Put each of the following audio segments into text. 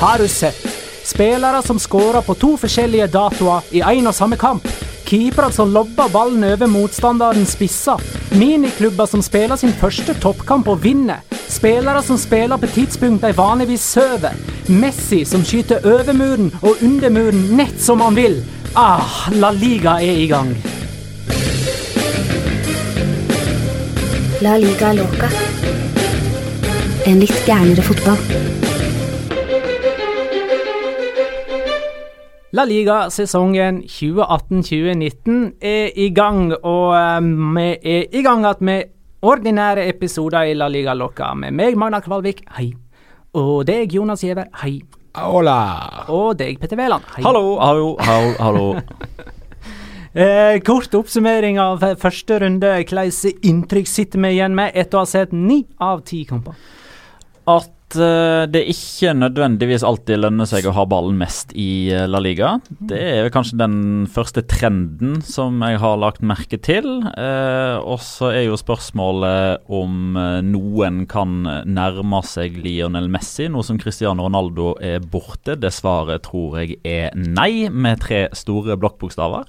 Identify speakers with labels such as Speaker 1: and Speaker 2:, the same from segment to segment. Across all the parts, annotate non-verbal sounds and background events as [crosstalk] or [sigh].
Speaker 1: Har du sett? Spillere som skårer på to forskjellige datoer i én og samme kamp. Keepere som lobber ballen over motstanderens spisser. Miniklubber som spiller sin første toppkamp og vinner. Spillere som spiller på tidspunkt de vanligvis sover. Messi som skyter over muren og under muren nett som han vil. Ah, La Liga er i gang.
Speaker 2: La liga loca. En litt gærnere fotball.
Speaker 1: La Liga-sesongen 2018-2019 er i gang, og um, vi er i gang igjen med ordinære episoder i La Liga Locca med meg, Magna Kvalvik, hei. Og deg, Jonas Giæver, hei.
Speaker 3: Hola!
Speaker 1: Og deg, Petter Wæland, hei.
Speaker 4: Hallo, hallo, hallo. hallo. [laughs]
Speaker 1: Eh, kort oppsummering av første runde. Hvilke inntrykk sitter vi igjen med etter å ha sett ni av ti kamper?
Speaker 4: At eh, det ikke nødvendigvis alltid lønner seg å ha ballen mest i eh, La Liga. Det er kanskje den første trenden som jeg har lagt merke til. Eh, og så er jo spørsmålet om noen kan nærme seg Lionel Messi, nå som Cristiano Ronaldo er borte. Det svaret tror jeg er nei, med tre store blokkbokstaver.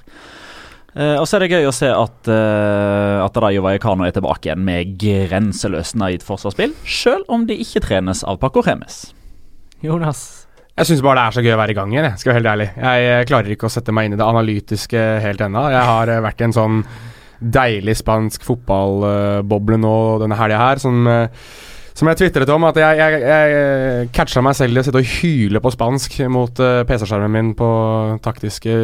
Speaker 4: Eh, og så er det gøy å se at, uh, at Rayo Vallecano er tilbake igjen med grenseløst naivt forsvarsspill, selv om de ikke trenes av Paco Remes.
Speaker 1: Jonas?
Speaker 5: Jeg syns bare det er så gøy å være i gang igjen, jeg skal være helt ærlig. Jeg eh, klarer ikke å sette meg inn i det analytiske helt ennå. Jeg har eh, vært i en sånn deilig spansk fotballboble nå denne helga her, som, eh, som jeg tvitret om. At jeg, jeg, jeg catcha meg selv i å sitte og hyle på spansk mot uh, PC-skjermen min på taktiske,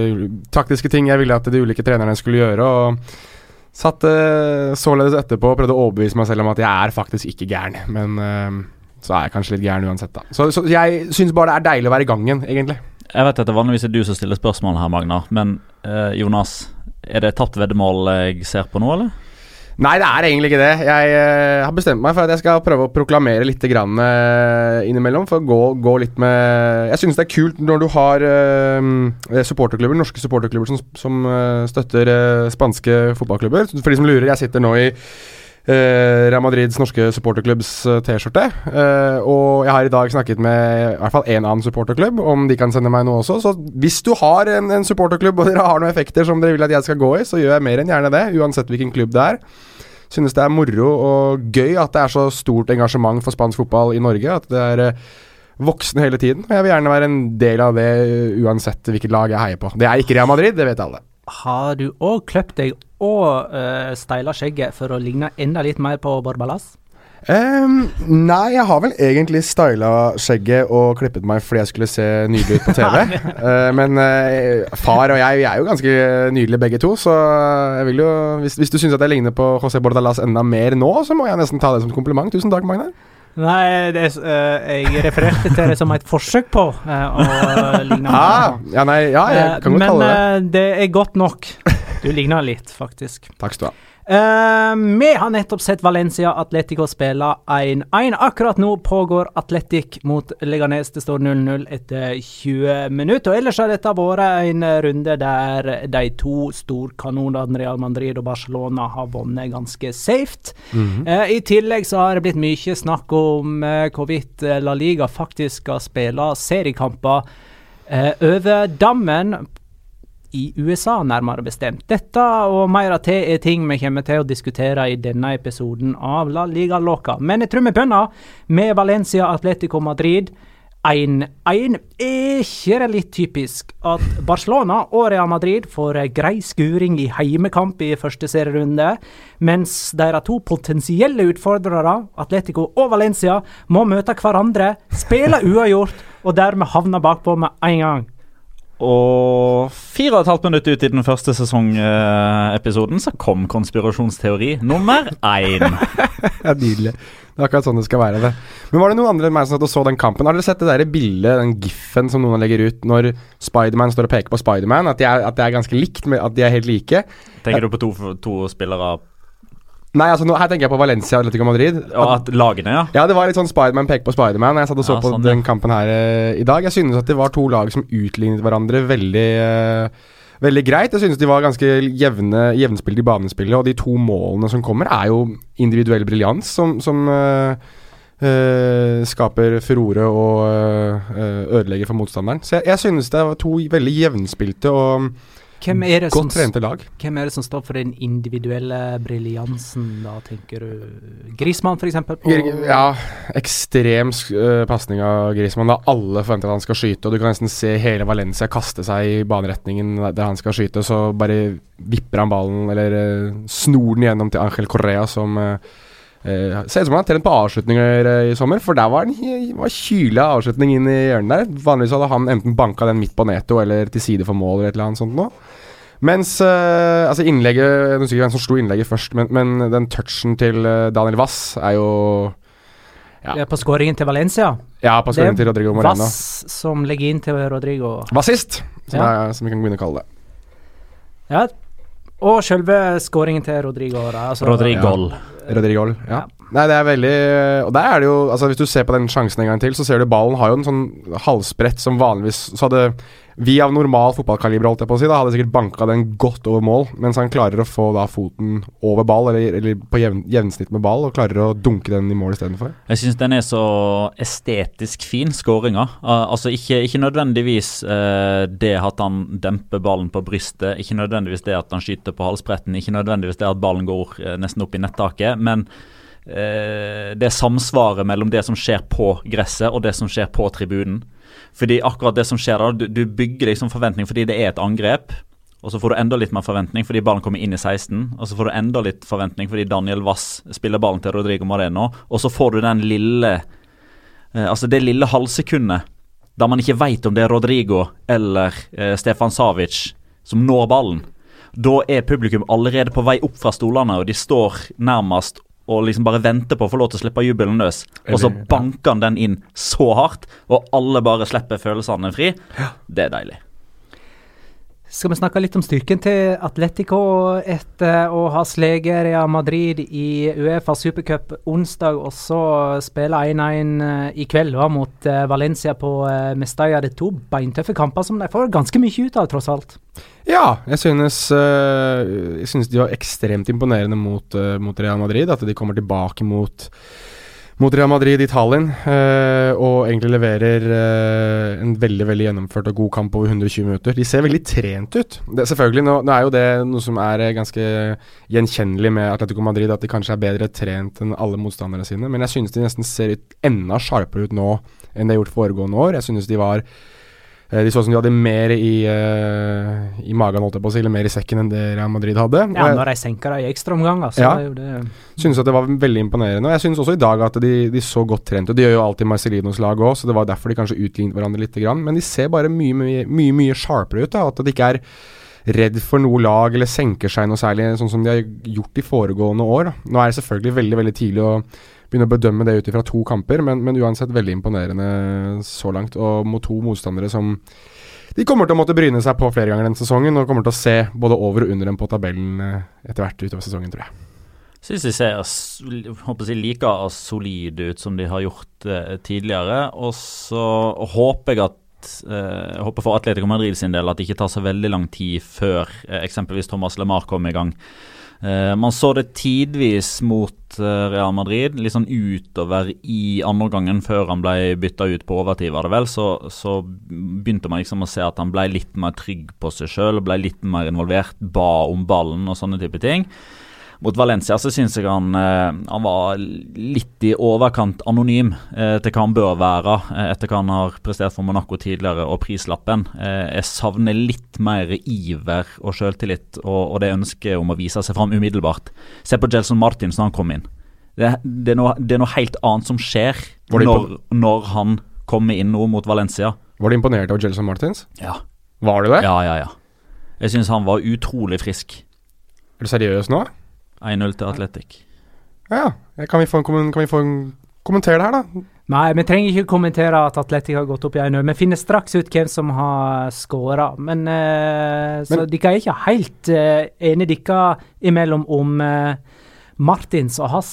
Speaker 5: taktiske ting jeg ville at de ulike trenerne skulle gjøre. og Satt uh, således etterpå og prøvde å overbevise meg selv om at jeg er faktisk ikke gæren. Men uh, så er jeg kanskje litt gæren uansett, da. Så, så jeg syns bare det er deilig å være i gangen, egentlig.
Speaker 4: Jeg vet at det vanligvis er du som stiller spørsmål her, Magnar, men eh, Jonas, er det tapt veddemål jeg ser på nå, eller?
Speaker 5: Nei, det er egentlig ikke det. Jeg uh, har bestemt meg for at jeg skal prøve å proklamere litt grann, uh, innimellom. For å gå, gå litt med Jeg synes det er kult når du har uh, supporterklubber, norske supporterklubber som, som støtter spanske fotballklubber. For de som lurer, jeg sitter nå i eh, Real Madrids norske supporterklubbs eh, T-skjorte. Eh, og jeg har i dag snakket med i hvert fall én annen supporterklubb, om de kan sende meg noe også. Så hvis du har en, en supporterklubb og dere har noen effekter som dere vil at jeg skal gå i, så gjør jeg mer enn gjerne det, uansett hvilken klubb det er. Synes det er moro og gøy at det er så stort engasjement for spansk fotball i Norge. At det er eh, voksne hele tiden. Og jeg vil gjerne være en del av det uansett hvilket lag jeg heier på. Det er ikke Real Madrid, det vet alle.
Speaker 1: Har du òg kløpt deg og uh, styla skjegget for å ligne enda litt mer på Borbalas?
Speaker 5: Um, nei, jeg har vel egentlig styla skjegget og klippet meg fordi jeg skulle se nydelig ut på [laughs] TV. uh, men uh, far og jeg vi er jo ganske nydelige begge to, så jeg vil jo Hvis, hvis du syns at jeg ligner på José Bordalas enda mer nå, så må jeg nesten ta det som et kompliment. Tusen takk, Magnar.
Speaker 1: Nei, det, uh, jeg refererte til det som et forsøk på uh, å ligne
Speaker 5: ah, ja, nei, ja, jeg kan godt kalle det
Speaker 1: Men det er godt nok. Du ligner litt, faktisk.
Speaker 5: Takk skal du ha.
Speaker 1: Uh, vi har nettopp sett Valencia Atletico spille 1-1. Akkurat nå pågår Atletic mot Leganes. Det står 0-0 etter 20 minutter. Og Ellers har dette vært en runde der de to storkanonene Real Madrid og Barcelona har vunnet ganske safe. Mm -hmm. uh, I tillegg så har det blitt mye snakk om uh, hvorvidt La Liga faktisk skal spille seriekamper over dammen i USA, nærmere bestemt. Dette og mer av til er ting vi kommer til å diskutere i denne episoden av La Liga Loca. Men jeg tror vi begynner med Valencia Atletico Madrid. 1-1. Er ikke det litt typisk at Barcelona og Real Madrid får grei skuring i heimekamp i første serierunde, mens deres to potensielle utfordrere, Atletico og Valencia, må møte hverandre, spille uavgjort og dermed havne bakpå med en gang?
Speaker 4: Og fire og et halvt minutt ut i den første sesongepisoden så kom konspirasjonsteori nummer én. [laughs]
Speaker 5: ja, Nydelig. Det er akkurat sånn det skal være. det. Men Var det noen andre enn meg som så den kampen? Har dere sett det der bildet, den giffen som noen legger ut når Spiderman står og peker på Spiderman? At, de er, at det er ganske likt, at de er helt like?
Speaker 4: Tenker du på to, to spillere
Speaker 5: Nei, altså nå, her tenker jeg på Valencia og Atletico Madrid.
Speaker 4: Og at lagene, ja.
Speaker 5: Ja, det var litt sånn Spiderman peker på Spiderman. Jeg satt og så ja, på sånn, den kampen her uh, i dag. Jeg synes at det var to lag som utlignet hverandre veldig uh, Veldig greit. Jeg synes de var ganske jevne jevnspilte i banespillet, og de to målene som kommer, er jo individuell briljans som, som uh, skaper furore og ødelegger for motstanderen. Så jeg, jeg synes det var to veldig jevnspilte og hvem er det Godt trente lag.
Speaker 1: Hvem er det som står for den individuelle briljansen, da, tenker du? Grismann, f.eks.?
Speaker 5: Ja, ekstrem uh, pasning av Grismann. Da alle forventer at han skal skyte, og du kan nesten se hele Valencia kaste seg i baneretningen der han skal skyte, så bare vipper han ballen, eller uh, snor den gjennom til Angel Correa, som uh, Uh, ser ut som han har trent på avslutninger uh, i sommer, for der var en var kyla avslutning inn i hjørnet der. Vanligvis hadde han enten banka den midt på netto eller til side for mål eller et eller annet sånt noe. Mens uh, altså innlegget Jeg husker ikke hvem som slo innlegget først, men, men den touchen til Daniel Wass er jo
Speaker 1: ja. På skåringen til Valencia?
Speaker 5: Ja, på skåringen til Rodrigo Moreno.
Speaker 1: Vass som legger inn til Rodrigo.
Speaker 5: Vassist, som, ja. som vi kan begynne å kalle det.
Speaker 1: Ja, og selve skåringen til Rodrigo. Da,
Speaker 4: altså, Rodrigo.
Speaker 5: Ja. Rodrigol, ja. Nei, det er veldig Og der er det jo Altså Hvis du ser på den sjansen en gang til, så ser du ballen har jo en sånn halsbrett som vanligvis Så hadde vi av normal fotballkaliber, holdt jeg på å si, da hadde sikkert banka den godt over mål, mens han klarer å få da foten over ball, eller, eller på jevn, jevnsnitt med ball, og klarer å dunke den i mål istedenfor.
Speaker 4: Jeg syns den er så estetisk fin, skåringa. Altså ikke, ikke nødvendigvis uh, det at han demper ballen på brystet, ikke nødvendigvis det at han skyter på halsbretten, ikke nødvendigvis det at ballen går uh, nesten opp i nettaket, men det samsvaret mellom det som skjer på gresset og det som skjer på tribunen. Fordi akkurat det som skjer da, du, du bygger liksom forventning fordi det er et angrep. Og så får du enda litt mer forventning fordi ballen kommer inn i 16. Og så får du enda litt forventning fordi Daniel Wass spiller ballen til Rodrigo Mareno. Og så får du den lille eh, Altså det lille halvsekundet da man ikke veit om det er Rodrigo eller eh, Stefan Savic som når ballen. Da er publikum allerede på vei opp fra stolene, og de står nærmest og liksom bare venter på å få lov til å slippe jubelen løs. Og så banker han den inn så hardt, og alle bare slipper følelsene fri. Det er deilig.
Speaker 1: Skal vi snakke litt om styrken til Atletico etter å ha sleget Real Madrid i Uefa supercup onsdag, og så spille 1-1 eh, i kveld da, mot uh, Valencia på uh, Mestalla. Det er to beintøffe kamper som de får ganske mye ut av, tross alt.
Speaker 5: Ja, jeg synes, jeg synes de var ekstremt imponerende mot, mot Real Madrid. At de kommer tilbake mot mot Real Madrid i Tallinn, eh, og egentlig leverer eh, en veldig veldig gjennomført og god kamp over 120 minutter. De ser veldig trent ut. Det, selvfølgelig, nå, nå, er jo det noe som er uh, ganske gjenkjennelig med Atletico Madrid, at de kanskje er bedre trent enn alle motstanderne sine, men jeg synes de nesten ser enda sharpere ut nå enn de har gjort foregående år. Jeg synes de var eh, de så ut som de hadde mer i, uh, i magen, holdt jeg på å si, eller mer i sekken enn det Real Madrid hadde.
Speaker 1: Ja, når de senka det i ekstraomgang, altså.
Speaker 5: Ja.
Speaker 1: det
Speaker 5: Synes at det var veldig imponerende. Og jeg synes også i dag at de, de så godt trent ut. De gjør jo alltid Marcelinos lag òg, så det var derfor de kanskje utlignet hverandre litt. Men de ser bare mye, mye, mye, mye sharpere ut. Da. At de ikke er redd for noe lag eller senker seg noe særlig, sånn som de har gjort i foregående år. Da. Nå er det selvfølgelig veldig veldig tidlig å begynne å bedømme det ut ifra to kamper, men, men uansett veldig imponerende så langt. Og mot to motstandere som de kommer til å måtte bryne seg på flere ganger denne sesongen, og kommer til å se både over og under dem på tabellen eh, etter hvert utover sesongen, tror jeg.
Speaker 4: Syns de ser håper jeg, like solide ut som de har gjort eh, tidligere. Og så håper jeg at eh, jeg håper for Atletico Madrid sin del at det ikke tar så veldig lang tid før eksempelvis Thomas LeMar kommer i gang. Eh, man så det tidvis mot eh, Real Madrid, litt sånn utover i andre gangen før han ble bytta ut på overtid, var det vel. Så, så begynte man liksom å se at han ble litt mer trygg på seg sjøl, ble litt mer involvert, ba om ballen og sånne type ting. Mot Valencia så syns jeg han, eh, han var litt i overkant anonym eh, til hva han bør være, eh, etter hva han har prestert for Monaco tidligere og prislappen. Eh, jeg savner litt mer iver og selvtillit og, og det ønsket om å vise seg fram umiddelbart. Se på Jelson Martins når han kom inn. Det, det, er, noe, det er noe helt annet som skjer når, når han kommer inn nå mot Valencia.
Speaker 5: Var du imponert over Jelson Martins?
Speaker 4: Ja,
Speaker 5: Var du det?
Speaker 4: ja, ja. ja. Jeg syns han var utrolig frisk.
Speaker 5: Er du seriøs nå?
Speaker 4: 1-0 til Atletic.
Speaker 5: Ja. Kan vi få en, kan vi få en kommentere det her, da?
Speaker 1: Nei, vi trenger ikke kommentere at Atletic har gått opp i 1-0. Vi finner straks ut hvem som har skåra. Men, eh, så dere er ikke helt uh, enige dere imellom om uh, Martins og hans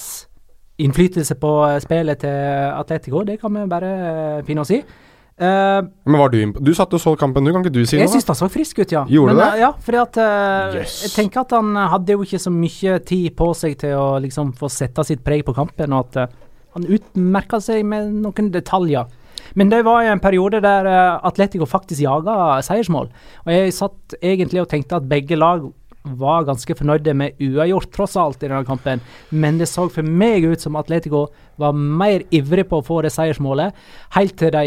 Speaker 1: innflytelse på spillet til Atletico. Det kan vi bare finne oss i. Eh,
Speaker 5: Men var Du Du satt og så kampen, du. Kan ikke du si
Speaker 1: jeg
Speaker 5: noe?
Speaker 1: syns han så frisk ut, ja.
Speaker 5: Gjorde
Speaker 1: Men,
Speaker 5: det?
Speaker 1: eh, Ja, fordi at uh,
Speaker 5: Yes.
Speaker 1: Jeg tenker at han hadde jo ikke så mye tid på seg til å liksom få sette sitt preg på kampen, og at uh, han utmerka seg med noen detaljer. Men det var en periode der Atletico faktisk jaga seiersmål. Og jeg satt egentlig og tenkte at begge lag var ganske fornøyde med uavgjort, tross alt, i denne kampen. Men det så for meg ut som Atletico var mer ivrig på å få det seiersmålet, helt til de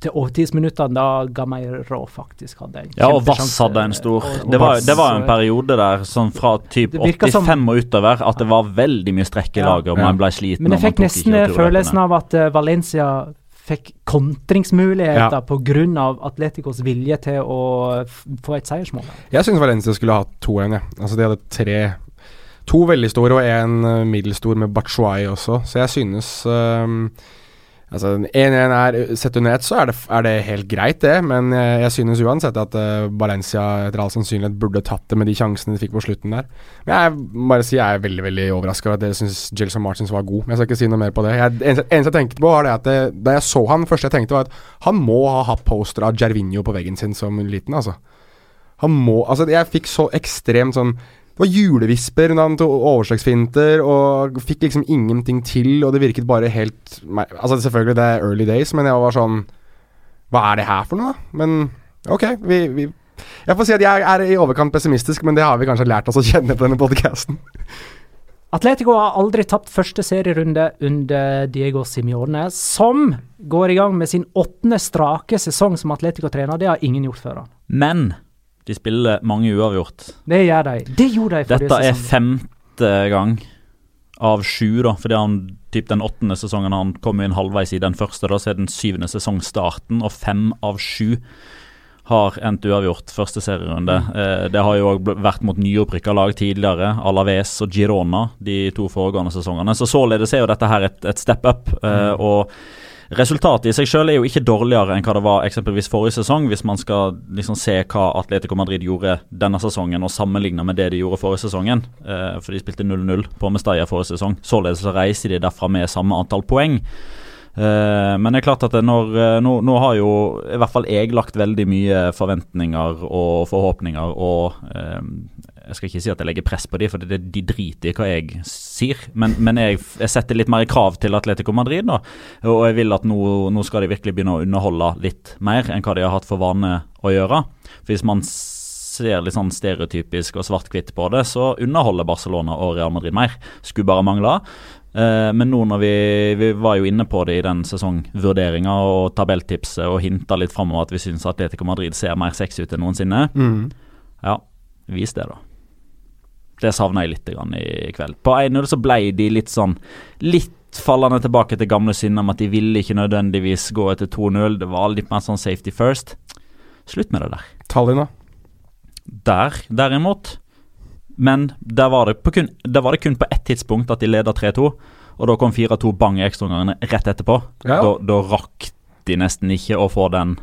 Speaker 1: til overtidsminuttene da Gameiro faktisk hadde en
Speaker 4: Ja, og Vass hadde en stor det, var, det var en
Speaker 1: eh,
Speaker 4: periode der sånn fra typ 85
Speaker 1: som-
Speaker 4: og utover at det var veldig mye strekk i laget, og
Speaker 5: Ja.
Speaker 4: man ble sliten.
Speaker 1: Men jeg fikk nesten følelsen av at eh, Valencia fikk kontringsmuligheter
Speaker 5: Ja.
Speaker 1: av Atleticos vilje til å få et seiersmål.
Speaker 5: Jeg syns Valencia skulle hatt to igjen, jeg. Altså, de hadde tre To veldig store og en middels middelstor med Bachuay også, så jeg synes um, Altså, 1-1 er Sett under ett, så er det, er det helt greit, det. Men jeg, jeg synes uansett at uh, Valencia etter all sannsynlighet burde tatt det med de sjansene de fikk på slutten der. Men jeg bare si jeg er veldig veldig overraska over at dere syns Jelson Martins var god. Men jeg skal ikke si noe mer på det. Jeg, eneste, eneste jeg tenkte på, var det at det, da jeg så han, første jeg tenkte, var at han må ha hatt poster av Gervinho på veggen sin som liten, altså. Han må Altså, jeg fikk så ekstremt sånn det var julevisper når han tok overslagsfinter og fikk liksom ingenting til, og det virket bare helt Altså, selvfølgelig, det er early days, men jeg var sånn Hva er det her for noe, da? Men ok, vi, vi Jeg får si at jeg er i overkant pessimistisk, men det har vi kanskje lært oss å kjenne på denne podcasten. [laughs]
Speaker 1: Atletico har aldri tapt første serierunde under Diego Simione, som går i gang med sin åttende strake sesong som Atletico-trener. Det har ingen gjort før.
Speaker 4: Men de spiller mange uavgjort.
Speaker 1: Det gjør de. Det gjorde de forrige
Speaker 4: Dette er femte gang av sju, da. Fordi han typ den åttende sesongen han kom inn halvveis i den første, da, så er den syvende sesongstarten, og fem av sju har endt uavgjort første serierunde. Eh, det har jo òg vært mot nyopprykka lag tidligere, Alaves og Girona, de to foregående sesongene. Så således er jo dette her et, et step up. Eh, og Resultatet i seg selv er jo ikke dårligere enn hva det var eksempelvis forrige sesong, hvis man skal liksom se hva Atletico Madrid gjorde denne sesongen og sammenligne med det de gjorde forrige sesongen. Eh, for de spilte 0-0 på Mestalla forrige sesong. Således så reiser de derfra med samme antall poeng. Eh, men det er klart at når, eh, nå, nå har jo i hvert fall jeg lagt veldig mye forventninger og forhåpninger og eh, Jeg skal ikke si at jeg legger press på de, for det, de driter i hva jeg sier. Men, men jeg, jeg setter litt mer krav til Atletico Madrid, da. Og jeg vil at nå, nå skal de virkelig begynne å underholde litt mer enn hva de har hatt for vane å gjøre. For hvis man ser litt sånn stereotypisk og svart-hvitt på det, så underholder Barcelona og Real Madrid mer. Skulle bare mangle. Eh, men nå når vi, vi var jo inne på det i den sesongvurderinga og tabelltipset og hinta litt framover at vi syns Atletico Madrid ser mer sexy ut enn noensinne.
Speaker 5: Mm.
Speaker 4: Ja, vis det, da. Det savna jeg litt grann i kveld. På 1-0 så ble de litt sånn Litt fallende tilbake til gamle synder om at de ville ikke nødvendigvis gå etter 2-0. Det var litt mer sånn safety first. Slutt med det der.
Speaker 5: Tallene,
Speaker 4: Der, derimot Men der var, det på kun, der var det kun på ett tidspunkt at de leda 3-2, og da kom 4-2 bang i ekstraomgangene rett etterpå.
Speaker 5: Ja.
Speaker 4: Da, da rakk de nesten ikke å få den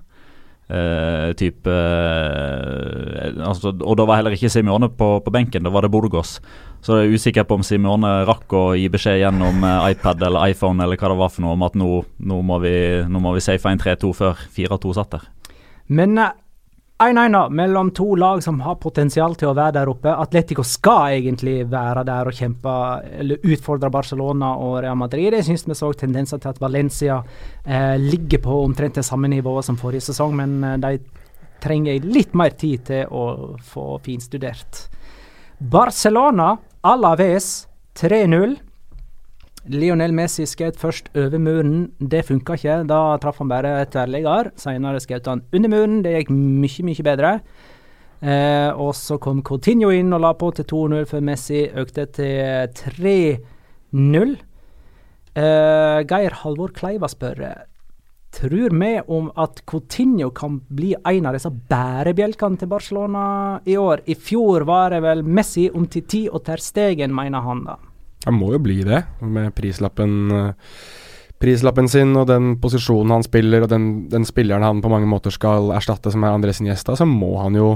Speaker 4: eh, type uh, altså, Og da var heller ikke Simione på, på benken, da var det Bodø-Gås. Så jeg er usikker på om Simione rakk å gi beskjed gjennom uh, iPad eller iPhone eller hva det var for noe om at nå, nå må vi, vi safe inn 3-2 før 4-2 satt der.
Speaker 1: Men 1-1 da, mellom to lag som har potensial til å være der oppe. Atletico skal egentlig være der og kjempe, eller utfordre Barcelona og Real Madrid. Jeg syns vi så tendenser til at Valencia eh, ligger på omtrent det samme nivået som forrige sesong, men eh, de trenger litt mer tid til å få finstudert. Barcelona, Alaves 3-0. Lionel Messi skjøt først over muren. Det funka ikke. Da traff han bare tverrligger. Senere skjøt han under muren. Det gikk mye, mye bedre. Eh, og så kom Coutinho inn og la på til 2-0 før Messi økte til 3-0. Eh, Geir Halvor Kleiva spør Tror vi om at Coutinho kan bli en av disse bærebjelkene til Barcelona i år? I fjor var det vel Messi om til ti og Ter Stegen, mener han da.
Speaker 5: Han må jo bli det, med prislappen eh, Prislappen sin og den posisjonen han spiller, og den, den spilleren han på mange måter skal erstatte, som er Andres Iniesta, så må han jo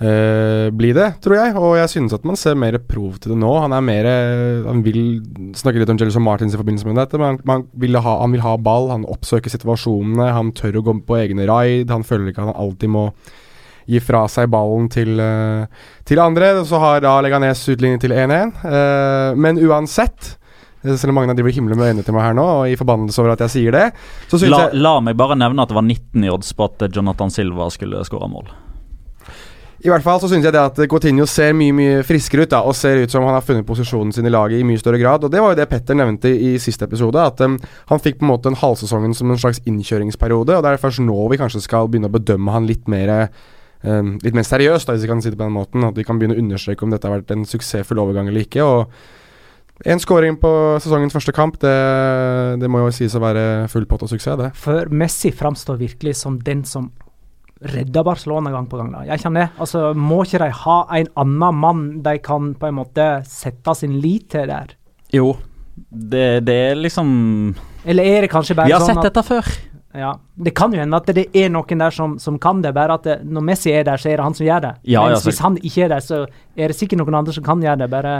Speaker 5: eh, bli det, tror jeg. Og jeg synes at man ser mer prov til det nå. Han er mer Han vil snakke litt om Jelison Martins i forbindelse med dette, men han, vil ha, han vil ha ball, han oppsøker situasjonene, han tør å gå på egne raid, han føler ikke at han alltid må gi fra seg ballen til, uh, til andre. Så har da Leganes utlignet til 1-1. Uh, men uansett eh, selv om mange av de blir himle med øynene til meg her nå, og i forbannelse over at jeg sier det. Så
Speaker 4: La,
Speaker 5: jeg
Speaker 4: la meg bare nevne at det var 19 i odds på at Jonathan Silva skulle skåre mål.
Speaker 5: I hvert fall så synes jeg det at Coutinho ser mye mye friskere ut da, og ser ut som han har funnet posisjonen sin i laget i mye større grad. Og Det var jo det Petter nevnte i siste episode, at um, han fikk på en måte en halvsesongen som en slags innkjøringsperiode. og Det er først nå vi kanskje skal begynne å bedømme han litt mer um, litt mer seriøst, da, hvis vi kan si det på den måten. At de kan begynne å understreke om dette har vært en suksessfull overgang eller ikke. og En skåring på sesongens første kamp, det, det må jo sies å være full pott og suksess, det.
Speaker 1: For Messi framstår virkelig som den som redder Barcelona gang på gang. da. Jeg kjenner det. Altså, Må ikke de ha en annen mann de kan på en måte sette sin lit til der?
Speaker 4: Jo, det, det er liksom
Speaker 1: Eller er det kanskje bare sånn
Speaker 4: Vi har
Speaker 1: sånn
Speaker 4: sett
Speaker 1: at
Speaker 4: dette før.
Speaker 1: Ja, Det kan jo hende at det er noen der som, som kan det, bare at det, når Messi er der, så er det han som gjør det.
Speaker 4: Ja, ja,
Speaker 1: Mens
Speaker 4: ja,
Speaker 1: hvis han ikke er der, så er det sikkert noen andre som kan gjøre det. bare...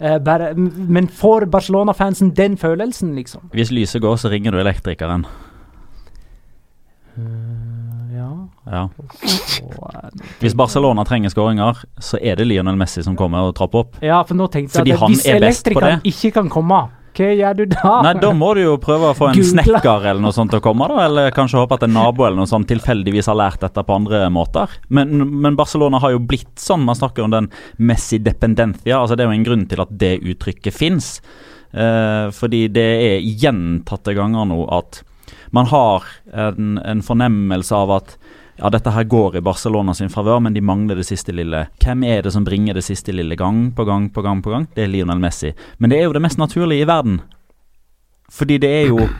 Speaker 1: Uh, bare, men får Barcelona-fansen den følelsen, liksom?
Speaker 4: Hvis lyset går, så ringer du elektrikeren.
Speaker 1: Ja.
Speaker 4: Ja.
Speaker 1: Eh,
Speaker 4: Hvis Barcelona trenger skåringer, så er det Lionel Messi som kommer og trapper opp.
Speaker 1: ja, for nå tenkte jeg at hvis
Speaker 4: er
Speaker 1: elektrikeren ikke kan komme, hva gjør du da?
Speaker 4: Nei, da må du jo prøve å få en
Speaker 1: Google.
Speaker 4: snekker eller noe sånt til å komme, da. Eller kanskje håpe at en nabo eller noe sånt tilfeldigvis har lært dette på andre måter. Men, men Barcelona har jo blitt sånn. Man snakker om den Messi-dependencia. Altså, det er jo en grunn til at det uttrykket fins. Eh, fordi det er gjentatte ganger nå at man har en, en fornemmelse av at ja, dette her går i Barcelona sin favør, men de mangler det siste lille. Hvem er det som bringer det siste lille gang på gang på gang på gang? Det er Lionel Messi. Men det er jo det mest naturlige i verden. Fordi det er jo [clears throat]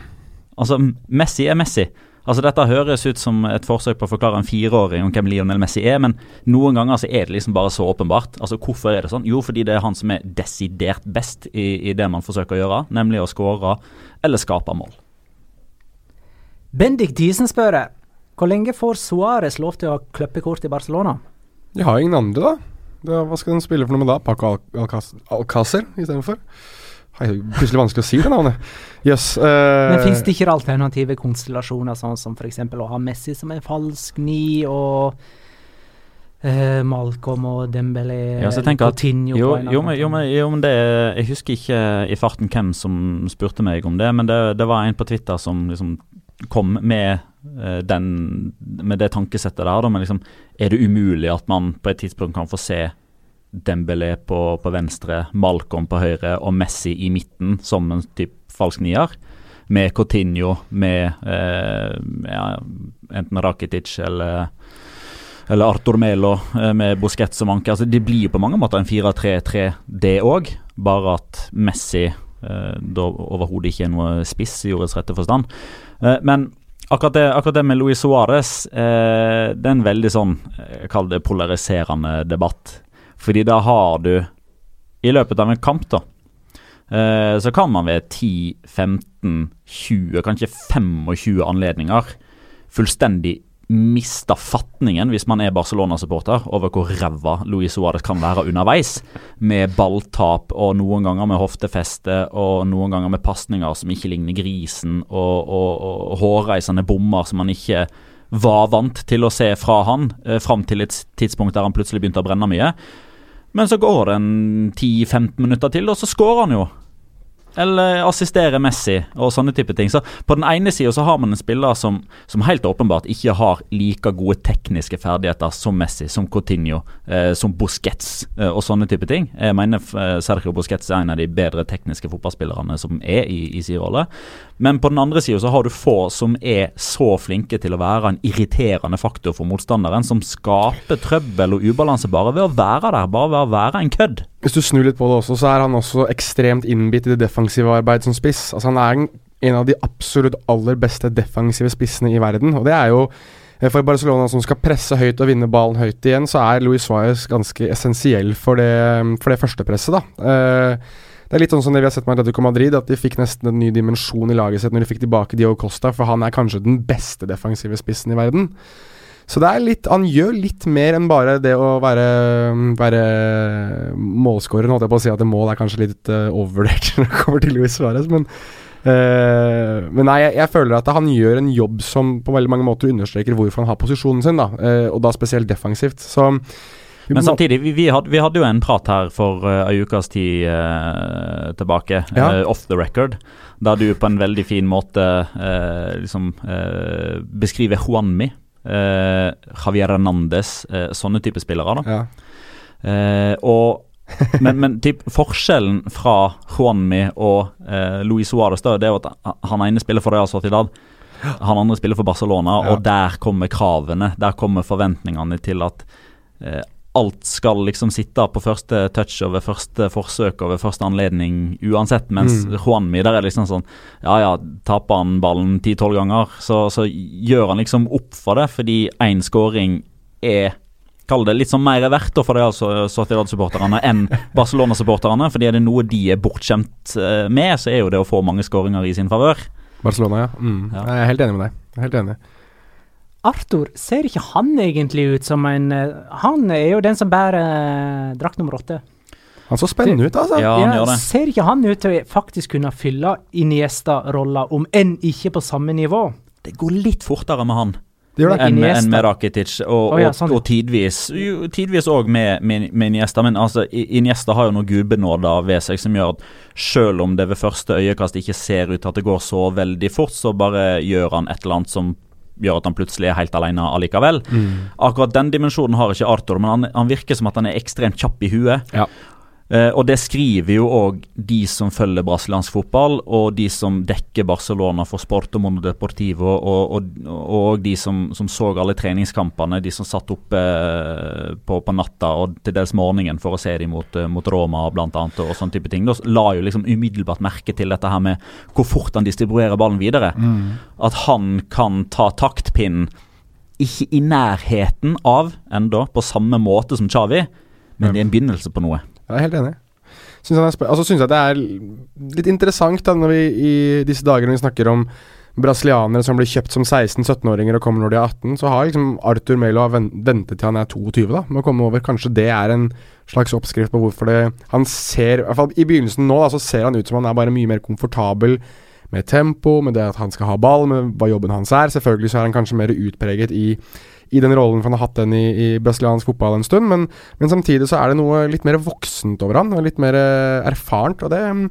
Speaker 4: Altså, Messi er Messi. Altså Dette høres ut som et forsøk på å forklare en fireåring om hvem Lionel Messi er, men noen ganger så er det liksom bare så åpenbart. Altså Hvorfor er det sånn? Jo, fordi det er han som er desidert best i, i det man forsøker å gjøre, nemlig å skåre eller skape mål.
Speaker 1: Bendik Diesen spør hvor lenge får Suárez lov til å ha kløppekort i Barcelona?
Speaker 5: De har ingen andre, da. da hva skal de spille for noe med da? Paco Alcácer Al Al istedenfor? Plutselig vanskelig å si det navnet. Yes, uh,
Speaker 1: Men finnes det ikke alternative konstellasjoner, sånn som f.eks. å ha Messi som en falsk ni, og eh, Malcolm og Dembélé
Speaker 4: Ja, tenker at jo, jo, men, jo, jo, men det Jeg husker ikke i farten hvem som spurte meg om det, men det, det var en på Twitter som liksom kom med den Med det tankesettet der, da. Men liksom, er det umulig at man på et tidspunkt kan få se Dembélé på, på, venstre, Malcolm på høyre og Messi i midten som en type falsk nier. Med Coutinho, med eh, ja, enten Rakitic eller eller Arthur Melo eh, med Busquets som anker. Altså, det blir jo på mange måter en 4-3-3, det òg. Bare at Messi eh, da overhodet ikke er noe spiss i ordets rette forstand. Eh, men akkurat det, akkurat det, med Luis Suárez, eh, det er en veldig sånn, jeg kaller det polariserende debatt. Fordi da har du, i løpet av en kamp, da, eh, så kan man ved 10, 15, 20, kanskje 25 anledninger fullstendig mista fatningen, hvis man er Barcelona-supporter, over hvor ræva Luis Suárez kan være underveis. Med balltap og noen ganger med hoftefeste og noen ganger med pasninger som ikke ligner grisen, og, og, og hårreisende bommer som man ikke var vant til å se fra han, eh, fram til et tidspunkt der han plutselig begynte å brenne mye. Men så går det en 10-15 minutter til, og så skårer han jo eller assistere Messi og sånne type ting. Så På den ene sida så har man en spiller som, som, helt åpenbart ikke har like gode tekniske ferdigheter som Messi, som Coutinho, eh, som Busquets eh, og sånne type ting. Jeg mener eh, Sergio Busquets er en av de bedre tekniske fotballspillerne som er i, i sin rolle. Men på den andre sida så har du få som er så flinke til å være en irriterende faktor for motstanderen, som skaper trøbbel og ubalanse bare ved å være der, bare ved å være en kødd.
Speaker 5: Hvis du snur litt på det også, så er han også ekstremt innbitt i det defensive arbeidet som spiss. Altså Han er en av de absolutt aller beste defensive spissene i verden, og det er jo eh, for Barcelona som skal presse høyt og vinne ballen høyt igjen, så er Luis Suárez ganske essensiell for det, for det første presset. da. Uh, det er litt sånn som det vi har sett med Atletico Madrid, at de fikk nesten en ny dimensjon i laget sitt når de fikk tilbake Dio Costa, for han er kanskje den beste defensive spissen i verden. Så det er litt Han gjør litt mer enn bare det å være, være målskårer. Holdt jeg på å si at mål er kanskje litt uh, overvurdert [laughs] når det kommer til Luis Suárez, men uh, Men nei, jeg, jeg, føler at han gjør en jobb som på veldig mange måter understreker hvorfor han har posisjonen sin, da, uh, og da spesielt defensivt. Så
Speaker 4: men samtidig, vi, vi, hadde, vi, hadde, jo en prat her for uh, ei ukes tid uh, tilbake, ja. uh, off the record, der du på en veldig fin måte liksom beskriver Juanmi, Javier Hernandez, sånne type spillere. da. Ja. og men, men typ, forskjellen fra Juanmi og Luis Suárez da, det er at han ene spiller for Real Sociedad. Han andre spiller for Barcelona, ja. og der kommer kravene. Der kommer forventningene til at alt skal liksom sitte på første touch og ved første forsøk og ved første anledning uansett. Mens mm. Juanmi der er liksom sånn Ja ja, taper han ballen ti-tolv ganger, så, så, gjør han liksom opp for det, fordi én scoring er Kall det litt sånn mer verdt for de altså Sociedad-supporterne enn Barcelona-supporterne. fordi er det noe de er bortskjemt eh, med, så er jo det å få mange skåringer i sin favør.
Speaker 5: Barcelona, ja. Mm. ja. Jeg er helt enig med deg. Jeg er helt enig.
Speaker 1: Arthur, ser ikke han egentlig ut som en eh, Han er jo den som bærer uh, drakt nummer åtte.
Speaker 5: Han så spennende ut, altså.
Speaker 4: Ja, han ja, gjør det.
Speaker 1: Ser ikke han ut til å faktisk kunne fylle Iniesta-rolla, om enn ikke på samme nivå?
Speaker 4: Det går litt fortere med han enn en med Rakitic, og, oh, ja, sånn. og, og tidvis Tidvis òg med, med, med, Iniesta. Men altså, Iniesta har jo noe gudbenåda ved seg som gjør at selv om det ved første øyekast ikke ser ut til at det går så veldig fort, så bare gjør han et eller annet som gjør at han plutselig er helt alene allikevel. Mm. Akkurat den dimensjonen har ikke Arthur, men han, han, virker som at han er ekstremt kjapp i huet. Ja. Uh, og det skriver jo òg de som følger brasiliansk fotball, og de som dekker Barcelona for Sport og Mono Deportivo, og, og, og de som, som, så alle treningskampene, de som satt oppe eh, på, på, natta og til dels morgenen for å se dem mot, uh, mot Roma blant annet, og sånne type ting. Da la jo liksom umiddelbart merke til dette her med hvor fort han distribuerer ballen videre. Mm. At han kan ta taktpinnen ikke i nærheten av enda på samme måte som Chavi, men det er en begynnelse på noe.
Speaker 5: Jeg er helt enig. Syns altså, synes jeg det er litt interessant da, når vi i disse dager når vi snakker om brasilianere som blir kjøpt som 16-17-åringer og kommer når de er 18, så har liksom Arthur Melo ventet til han er 22 da, med å komme over. Kanskje det er en slags oppskrift på hvorfor det Han ser, i hvert fall i begynnelsen nå, da, så ser han ut som han er bare mye mer komfortabel med tempo, med det at han skal ha ball, med hva jobben hans er. Selvfølgelig så er han kanskje mer utpreget i i den rollen, for han har hatt den i, i brasiliansk fotball en stund. Men, men, samtidig så er det noe litt mer voksent over han, litt mer eh, erfarent. Og det er mm,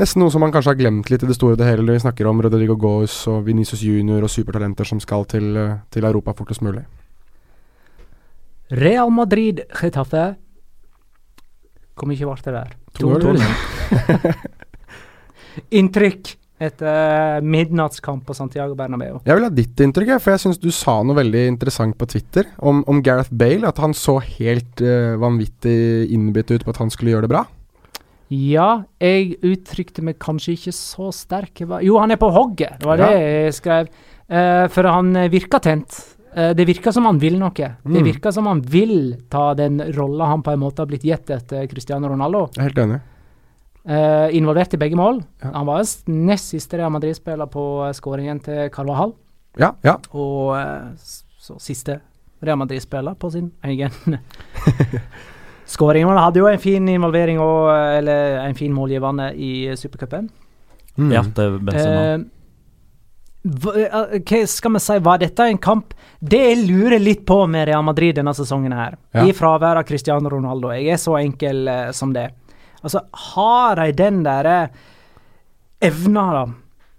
Speaker 5: nesten noe som man kanskje har glemt litt i det store og det hele når vi snakker om Rodrigo Gaus og Venicius Junior og supertalenter som skal til, eh, til Europa fortest mulig.
Speaker 1: Real Madrid Getafe Hvor mye ble det der?
Speaker 5: 2-0.
Speaker 1: Inntrykk etter midnattskamp på Santiago Bernabeu.
Speaker 5: Jeg vil ha ditt inntrykk, for jeg syns du sa noe veldig interessant på Twitter om, om Gareth Bale. At han så helt uh, vanvittig innbitt ut på at han skulle gjøre det bra.
Speaker 1: Ja, jeg uttrykte meg kanskje ikke så sterk. Jo, han er på hogget, det var det jeg skrev. Uh, for han eh, virka tent. Uh, det virka som han vil noe. Det
Speaker 5: Mm.
Speaker 1: virka som han vil ta den rolla han på en måte har blitt gitt etter Cristiano Ronaldo.
Speaker 5: Jeg er helt enig.
Speaker 1: Eh, involvert i begge mål.
Speaker 5: Ja.
Speaker 1: Han var nest siste Real Madrid-spiller på eh, skåringen til Carvajal.
Speaker 5: Ja, ja.
Speaker 1: Og uh, så siste Real Madrid-spiller på sin egen [laughs] skåring. Han hadde jo en fin involvering og, eller en fin målgivende i supercupen.
Speaker 5: Mm.
Speaker 4: Ja, det er Benzema.
Speaker 1: Uh, hva, hva skal vi si, var dette en kamp Det jeg lurer litt på med Real Madrid denne sesongen her,
Speaker 5: Ja.
Speaker 1: i fravær av Cristiano Ronaldo Jeg er så enkel uh, som det. Altså, har de den derre evna da,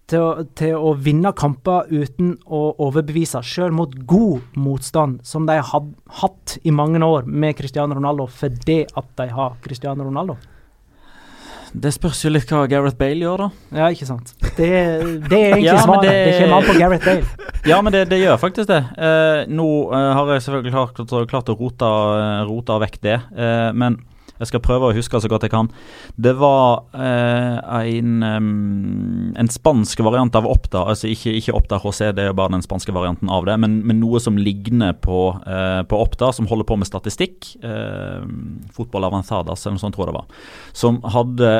Speaker 1: til, å- til å vinne kamper uten å overbevise, sjøl mot god motstand, som de har hatt i mange år med Cristiano Ronaldo, fordi at de har Cristiano Ronaldo?
Speaker 4: Det spørs jo litt hva Gareth Bale gjør, da.
Speaker 1: Ja, ikke sant? Det, det er egentlig
Speaker 4: Ja,
Speaker 1: svaret. Det,
Speaker 4: det-
Speaker 1: kommer an på Gareth Bale.
Speaker 4: Ja, men det, det gjør faktisk det. Eh, nå eh, har jeg selvfølgelig klart, klart, å rote, eh, rote vekk det, eh, men jeg skal prøve å huske så godt jeg kan. Det var eh, en, um, en spansk variant av Oppda, altså ikke, ikke Oppda HC, det er jo bare den spanske varianten av det, men, men noe som ligner på, eh, på Oppda, som holder på med statistikk. Eh, Fotball Avanzadas, eller noe sånt tror jeg det var. Som hadde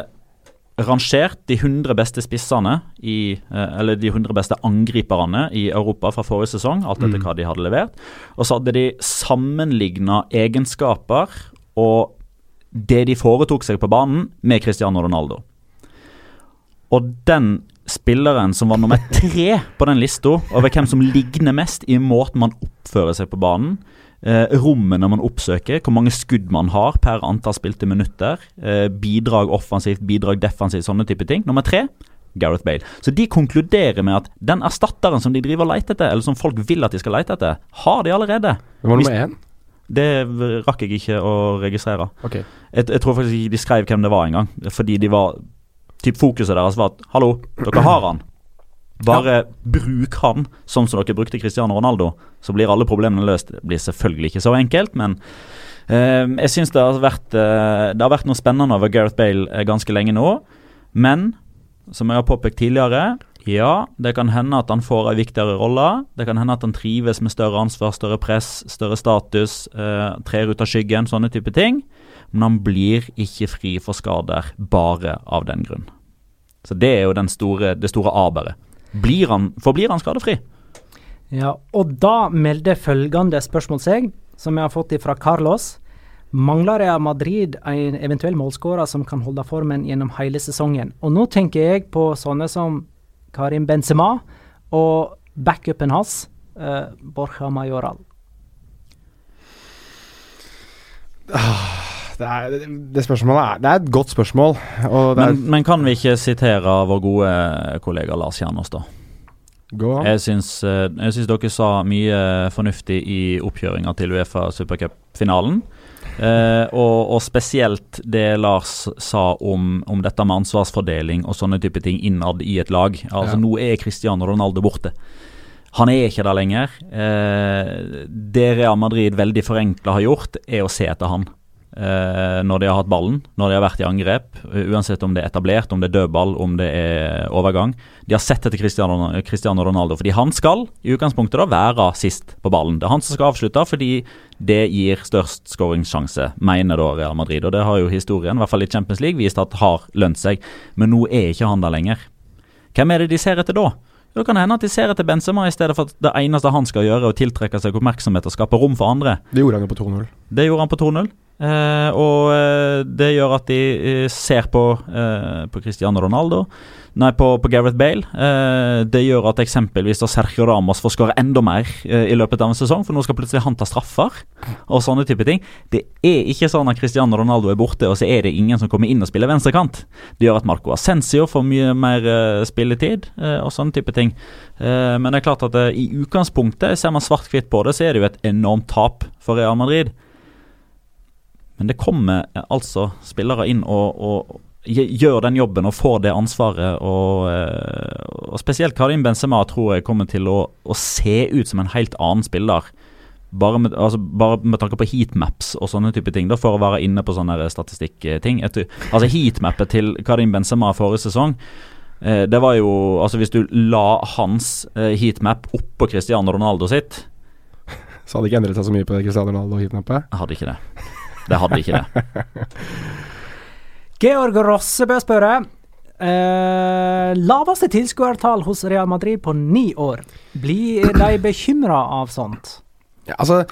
Speaker 4: rangert de 100 beste spissene i, eh, eller de 100 beste angriperne i Europa fra forrige sesong, alt etter hva de hadde levert. Og så hadde de sammenligna egenskaper og det de foretok seg på banen, med Cristiano Ronaldo. Og den spilleren som var nummer tre på den lista over hvem som ligner mest i måten man oppfører seg på banen, eh, rommene man oppsøker, hvor mange skudd man har per antall spilte minutter, eh, bidrag offensivt, bidrag defensivt, sånne type ting. Nummer tre Gareth Bale. Så de konkluderer med at den erstatteren som de driver og leter etter, eller som folk vil at de skal lete etter, har de allerede.
Speaker 5: Det var nummer én.
Speaker 4: Det rakk jeg ikke å registrere.
Speaker 5: Okay.
Speaker 4: Jeg, jeg tror faktisk ikke de skrev hvem det var engang. Fordi de var Typ fokuset deres var at hallo, dere har han. Bare bruk han sånn som dere brukte Cristiano Ronaldo, så blir alle problemene løst. Det blir selvfølgelig ikke så enkelt, men eh, jeg syns det, har vært, eh, det har vært noe spennende over Gareth Bale eh, ganske lenge nå. Men som jeg har påpekt tidligere, ja, det kan hende at han får en viktigere rolle. Det kan hende at han trives med større ansvar, større press, større status, eh, trer ut av skyggen, sånne type ting. Men han blir ikke fri for skader bare av den grunn. Så det er jo store, det store aberet. Forblir han skadefri?
Speaker 1: Ja, og da melder følgende spørsmål seg, som jeg har fått fra Carlos. Mangler Real Madrid en eventuell målskårer som kan holde formen gjennom hele sesongen? Og nå tenker jeg på sånne som Karim Benzema og backupen hans, uh, Borja Majoral.
Speaker 5: Det, er, det spørsmålet er Det er et godt spørsmål. Og det er,
Speaker 4: Men, men kan vi ikke sitere vår gode kollega Lars Kjernås, da? Jeg syns, eh, jeg syns dere sa mye fornuftig i oppkjøringa til Uefa supercup-finalen. Eh, og, og spesielt det Lars sa om, om dette med ansvarsfordeling og sånne type ting innad i et lag. Altså
Speaker 5: Ja.
Speaker 4: Nå er Cristiano Ronaldo borte. Han er ikke der lenger. Eh, det Real Madrid veldig forenkla har gjort, er å se etter han. Eh, når de har hatt ballen, når de har vært i angrep. eh, Uansett om det er etablert, om det er dødball, om det er overgang. De har sett etter Cristiano, Cristiano Ronaldo, fordi han skal i utgangspunktet da være sist på ballen. Det er han som skal avslutte, fordi det gir størst skåringssjanse, mener da Real Madrid. Og det har jo historien, i hvert fall i Champions League, vist at har lønt seg. Men nå er ikke han der lenger. Hvem er det de ser etter da? Jo, Det kan hende at de ser etter Benzema i stedet for at det eneste han skal gjøre, er å tiltrekke seg oppmerksomhet og skape rom for andre.
Speaker 5: Det gjorde han jo på 2-0.
Speaker 4: Det gjorde han på 2-0. Eh, og eh, det gjør at de eh, ser på, eh, på Cristiano Ronaldo Nei, på, på Gareth Bale. Eh, det gjør at eksempelvis da Sergio Ramos får skåre enda mer i løpet av en sesong, for nå skal plutselig han ta straffer og sånne type ting. Det er ikke sånn at Cristiano Ronaldo er borte, og så er det ingen som kommer inn og spiller venstrekant. Det gjør at Marco Ascencio får mye mer spilletid og sånne type ting. Men det er klart at i utgangspunktet, ser man svart-hvitt på det, så er det jo et enormt tap for Real Madrid. Men det kommer eh, altså spillere inn og, og gjør den jobben og får det ansvaret. Og, eh, og spesielt Karim Benzema tror jeg kommer til å, å, se ut som en helt annen spiller. Bare med, altså, bare med tanke på heatmaps og sånne type ting, da for å være inne på sånne statistikkting. Altså Heatmappet til Karim Benzema forrige sesong eh, det var jo Altså Hvis du la hans heatmap oppå Cristiano Ronaldo sitt
Speaker 5: Så hadde ikke endret seg så mye på Cristiano Ronaldo-heatmappet?
Speaker 4: Hadde ikke det. Det hadde ikke det. [laughs]
Speaker 1: Georg Rossebø spør eh, Laveste tilskuertall hos Real Madrid på ni år. Blir de bekymra av sånt?
Speaker 5: Ja, altså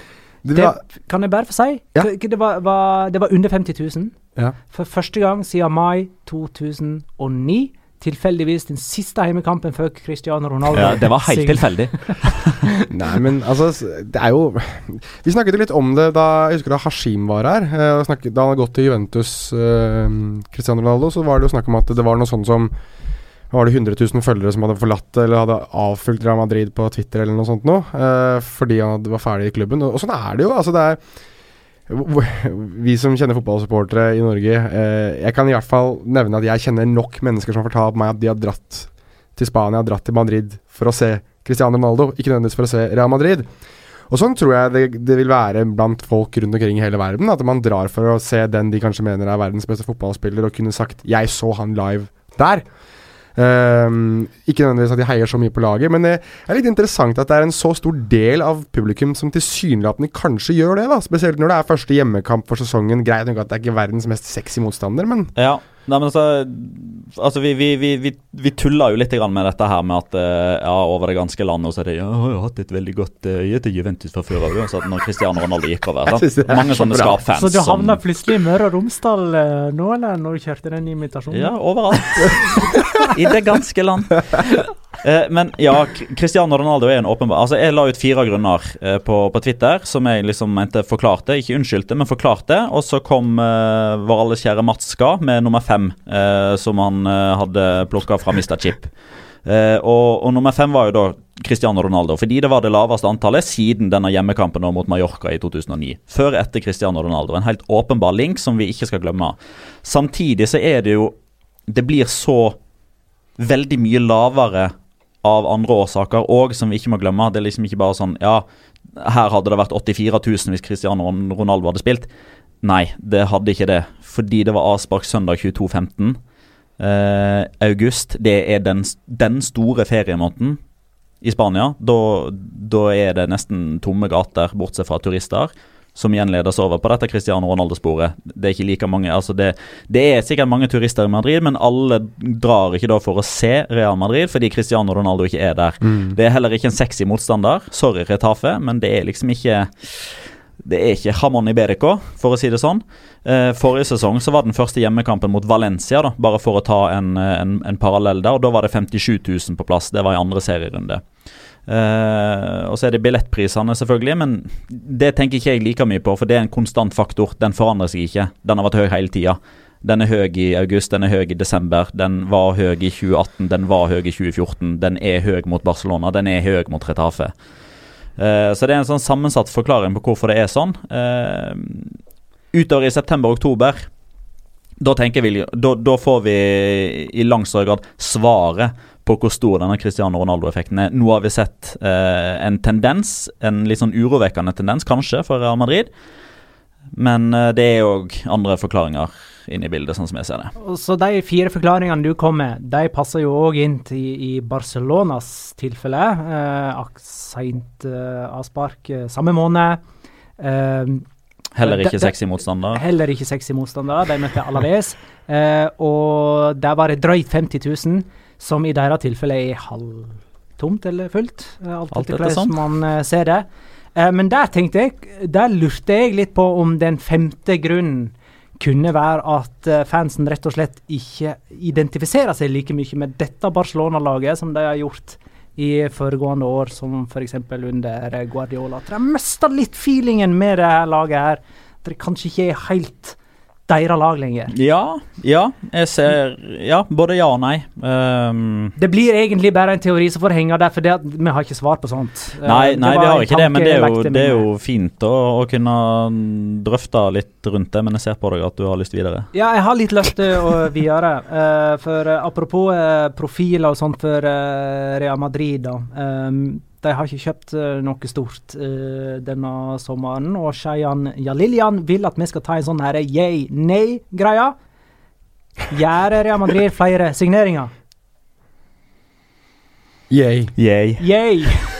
Speaker 1: det var, det, kan jeg bare få si?
Speaker 5: Ja.
Speaker 1: Det, var, var, det var under 50 000.
Speaker 5: Ja.
Speaker 1: For første gang siden mai 2009 tilfeldigvis den siste heimekampen før Cristiano Ronaldo.
Speaker 4: Ja, det var [laughs] helt tilfeldig. [laughs]
Speaker 5: Nei, men altså Det er jo Vi snakket jo litt om det da jeg husker da Hashim var her. Eh, snakket, da han hadde gått til Juventus, eh, Cristiano Ronaldo, så var det jo snakk om at det var noe sånn som var det 100 000 følgere som hadde forlatt eller hadde avfulgt Real Madrid på Twitter eller noe sånt noe, eh, fordi han var ferdig i klubben. Og, og sånn er det jo. altså det er vi som kjenner fotballsupportere i Norge eh, Jeg kan i hvert fall nevne at jeg kjenner nok mennesker som har fortalt meg at de har dratt til Spania, dratt til Madrid for å se Cristiano Ronaldo, ikke nødvendigvis for å se Real Madrid. Og sånn tror jeg det, det, vil være blant folk rundt omkring i hele verden. At man drar for å se den de kanskje mener er verdens beste fotballspiller, og kunne sagt 'jeg så han live der'. Um, ikke nødvendigvis at de heier så mye på laget, men det er litt interessant at det er en så stor del av publikum som tilsynelatende kanskje gjør det. da Spesielt når det er første hjemmekamp for sesongen. Greit nok at det er ikke verdens mest sexy motstander, men
Speaker 4: Ja, Nei, men altså, altså vi, vi, vi, vi, tuller jo litt med dette her med at uh, ja, over det ganske landet så er det ja, jeg har hatt et veldig godt øye til Juventus fra før av, når Cristiano Ronaldo gikk over. Så. Mange sånne skapfans.
Speaker 1: Så du havna plutselig i Møre og Romsdal uh, nå, eller når du kjørte den invitasjonen?
Speaker 4: Ja, overalt. [laughs] I det ganske land. [laughs] Eh, men ja, Cristiano Ronaldo er en åpenbar Altså, Jeg la ut fire grunner eh, på, på, Twitter som jeg liksom mente forklarte. Ikke unnskyldte, men forklarte. Og så kom eh, vår alles kjære Mats Ska med nummer fem, eh, som han eh, hadde plukka fra Mr. Chip. Eh, og, og, nummer fem var jo da Cristiano Ronaldo, fordi det var det laveste antallet siden denne hjemmekampen mot Mallorca i 2009. Før etter Cristiano Ronaldo. En helt åpenbar link som vi ikke skal glemme. Samtidig så er det jo Det blir så veldig mye lavere av andre årsaker òg, som vi ikke må glemme. Det er liksom ikke bare sånn Ja, her hadde det vært 84 000 hvis Cristiano Ronaldo hadde spilt. Nei, det hadde ikke det. Fordi det var avspark søndag 22.15. Eh, august, det er den, den store feriemåneden i Spania. Da, da er det nesten tomme gater, bortsett fra turister som igjen ledes over på dette Cristiano Ronaldo-sporet. Det er ikke like mange altså det, det, er sikkert mange turister i Madrid, men alle drar ikke da for å se Real Madrid fordi Cristiano Ronaldo ikke er der. Mm. Det er heller ikke en sexy motstander. Sorry, Retafe, men det er liksom ikke det er ikke Hamon Iberico, for å si det sånn. Eh, forrige sesong så var den første hjemmekampen mot Valencia, da, bare for å ta en, en, en parallell der. og Da var det 57 000 på plass. Det var i andre serierunde. Uh, og så er det billettprisene, selvfølgelig, men det tenker ikke jeg like mye på, for det er en konstant faktor. Den forandrer seg ikke. Den har vært høy hele tida. Den er høy i august, den er høy i desember, den var høy i 2018, den var høy i 2014. Den er høy mot Barcelona, den er høy mot Retafe. Uh, så det er en sånn sammensatt forklaring på hvorfor det er sånn. Uh, utover i september-oktober, da tenker vi da, da får vi i langt større grad svaret på hvor stor denne Cristiano Ronaldo-effekten er. Nå har vi sett eh, en tendens, en litt sånn urovekkende tendens, kanskje, for Real Madrid. Men eh, det er òg andre forklaringer inne i bildet, sånn som jeg ser det.
Speaker 1: Så de fire forklaringene du kom med, de passer jo òg inn til, i Barcelonas tilfelle. Eh, Seint eh, avspark eh, samme måned.
Speaker 4: Eh, Heller ikke sexy motstander?
Speaker 1: Heller ikke sexy motstander. De møtte Alaves. Eh, og der var det drøyt 50 000 som i deres tilfelle er halvtomt eller fullt. Eh, alt, alt etter hvordan man uh, ser det. Uh, men der tenkte jeg, der lurte jeg litt på om den femte grunnen kunne være at fansen rett og slett ikke identifiserer seg like mye med dette Barcelona-laget som de har gjort i foregående år, som f.eks. under Guardiola. At de har mista litt feelingen med det her laget her. At det kanskje ikke er helt deres lag lenger.
Speaker 4: Ja, ja. Jeg ser Ja, både ja og nei. Um,
Speaker 1: Det blir egentlig bare en teori som får henge der, for det at vi har ikke svar på sånt. Eh,
Speaker 4: nei, nei vi har ikke det, men det er jo, det er jo fint å, å kunne drøfte litt rundt det, men jeg ser på deg at du har lyst videre.
Speaker 1: Ja, jeg har litt lyst til å videre. Uh, for uh, apropos uh, profiler og sånt for Real Madrid, da. ehm, de har ikke kjøpt eh, noe stort uh, denne sommeren, og Shayan Jalilyan vil at vi skal ta en sånn her yay-nei-greie. Gjør Real Madrid flere signeringer?
Speaker 5: Yay.
Speaker 4: Yay.
Speaker 1: Yay!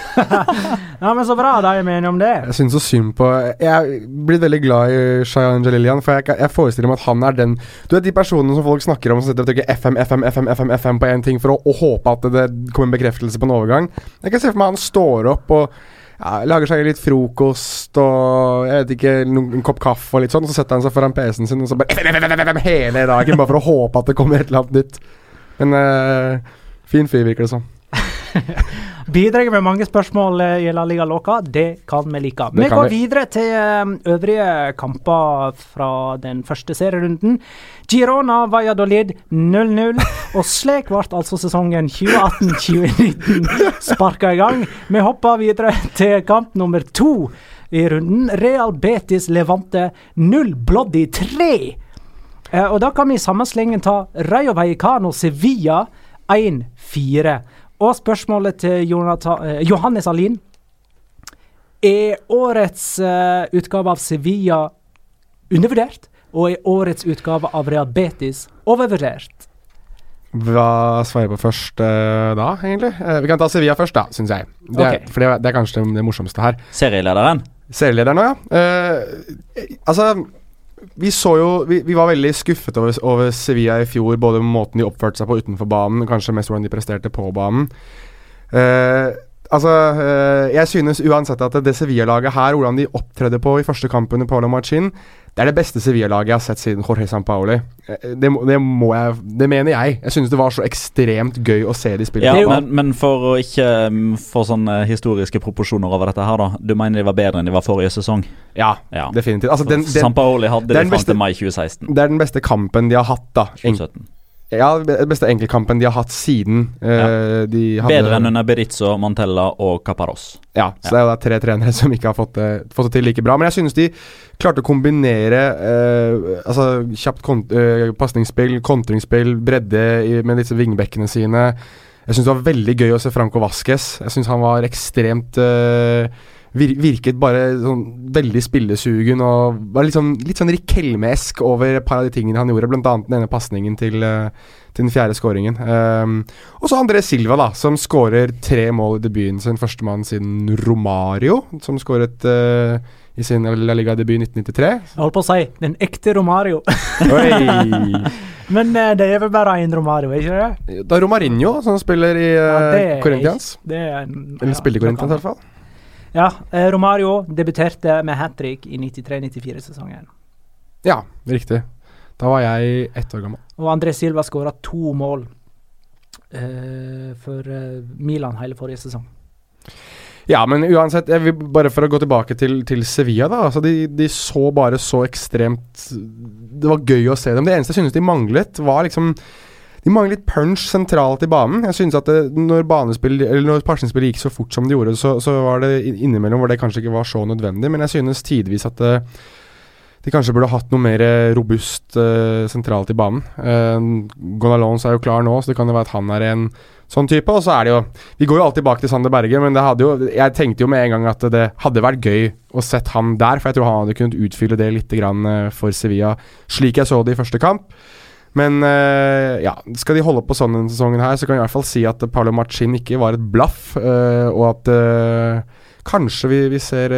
Speaker 1: Ja, men så bra, da er vi enige om det.
Speaker 5: Jeg syns så synd på Jeg blir veldig glad i Shayan Jalilian, for jeg, jeg forestiller meg at han er den Du vet de personene som folk snakker om som sitter og trykker FM, FM, FM, FM, FM på én ting for å, å håpe at det, kommer en bekreftelse på en overgang. Jeg kan se for meg han står opp og ja, lager seg litt frokost og jeg vet ikke, en kopp kaffe og litt sånn, og så setter han seg foran PC-en sin og så bare FM, FM, FM, hele dagen, bare for å håpe at det kommer et eller annet nytt. Men eh, fin fyr, virker det som. [laughs]
Speaker 1: Bidrar med mange spørsmål eh, i La Liga Loca. Det kan vi like.
Speaker 5: Det
Speaker 1: Vi går
Speaker 5: vi.
Speaker 1: videre til eh, øvrige kamper fra den første serierunden. Girona Valladolid 0-0. [laughs] Og slik ble altså sesongen 2018-2019 sparka i gang. Vi hopper videre til kamp nummer to i runden. Real Betis Levante 0 Bloody 3. Eh, og da kan vi i samme slengen ta Rayo Vallecano Sevilla 1-4. Og spørsmålet til Jonathan, eh, Johannes Alin. Er årets eh, utgave av Sevilla undervurdert? Og er årets utgave av Real Betis overvurdert?
Speaker 5: Hva svarer jeg på først eh, da, egentlig? Eh, vi kan ta Sevilla først, da, syns jeg. Det er,
Speaker 1: Ok.
Speaker 5: For det, det er kanskje det, det morsomste her.
Speaker 4: Serielederen.
Speaker 5: Serielederen ja. Eh, altså vi så jo Vi, vi var veldig skuffet over, over Sevilla i fjor, både måten de oppførte seg på utenfor banen, kanskje mest hvordan de presterte på banen. Uh, altså uh, Jeg synes uansett at det Sevilla-laget her, hvordan de opptredde på i første kamp under Paolo Machin, det er det beste Sevilla-laget jeg har sett siden Jorge Sampaoli. Eh, det, må- det må jeg Det mener jeg. Jeg synes det var så ekstremt gøy å se de spille
Speaker 4: Ja, men, men for å ikke mm, få sånne historiske proporsjoner over dette her, da. Du mener de var bedre enn de var forrige sesong?
Speaker 5: Ja,
Speaker 4: Ja.
Speaker 5: definitivt. Altså, den, den,
Speaker 4: Sampaoli hadde
Speaker 5: det
Speaker 4: de fram til mai 2016.
Speaker 5: det er den beste kampen de har hatt, da.
Speaker 4: 2017.
Speaker 5: Ja, den beste enkeltkampen de har hatt siden eh, de hadde
Speaker 4: Bedre enn under Berizzo, Montella og Caparos.
Speaker 5: Ja, så det er jo da tre trenere som ikke har fått det, fått det til like bra. Men jeg synes de klarte å kombinere uh, altså kjapt kont uh, pasningsspill, kontringsspill, bredde i, med disse vingbekkene sine. Jeg syns det var veldig gøy å se Franco Vasques. Jeg syns han var ekstremt eh, vir Virket bare sånn veldig spillesugen og var litt sånn, Rick Rikelme-esk over et par av de tingene han gjorde, bl.a. den ene pasningen til, eh, til den fjerde skåringen. Um, og så André Silva, da, som skårer tre mål i debuten sin. Førstemann siden Romario, som skåret uh, i sin La Liga-debut i 1993.
Speaker 1: Jeg holdt på å si den ekte Romario. [laughs] Men eh, det er vel bare én Romario, ikke det?
Speaker 5: Da Romarinho, som spiller i uh,
Speaker 1: ja,
Speaker 5: Corinthians.
Speaker 1: ikke- er en,
Speaker 5: Eller spiller i Corinthians, i hvert fall.
Speaker 1: Ja, eh, Romario debuterte med hat trick i 93-94-sesongen.
Speaker 5: Ja, riktig. Da var jeg ett år gammel.
Speaker 1: Og André Silva skåra to mål uh, for eh, Milan hele forrige sesong.
Speaker 5: Ja, men uansett, bare for å gå tilbake til, til Sevilla, da. Altså, de, de så bare så ekstremt Det var gøy å se dem. Det eneste jeg synes de manglet, var liksom De mangler litt punch sentralt i banen. Jeg synes at det, når når pasningsspillet gikk så fort som det gjorde, så, så var det innimellom hvor det kanskje ikke var så nødvendig, men jeg synes tidvis at det, de kanskje burde hatt noe mer robust uh, sentralt i banen. Uh, Gonalons er jo klar nå, så det kan jo være at han er en sånn type. Og så er det jo Vi går jo alltid bak til Sander Berge, men det hadde jo jeg tenkte jo med en gang at det hadde vært gøy å sett han der, for jeg tror han hadde kunnet utfylle det litt eh, for Sevilla, slik jeg så det i første kamp. Men eh, ja, skal de holde på sånn denne sesongen her, så kan jeg i hvert fall si at Paolo Machin ikke var et blaff, eh, og at eh, Kanskje vi, vi ser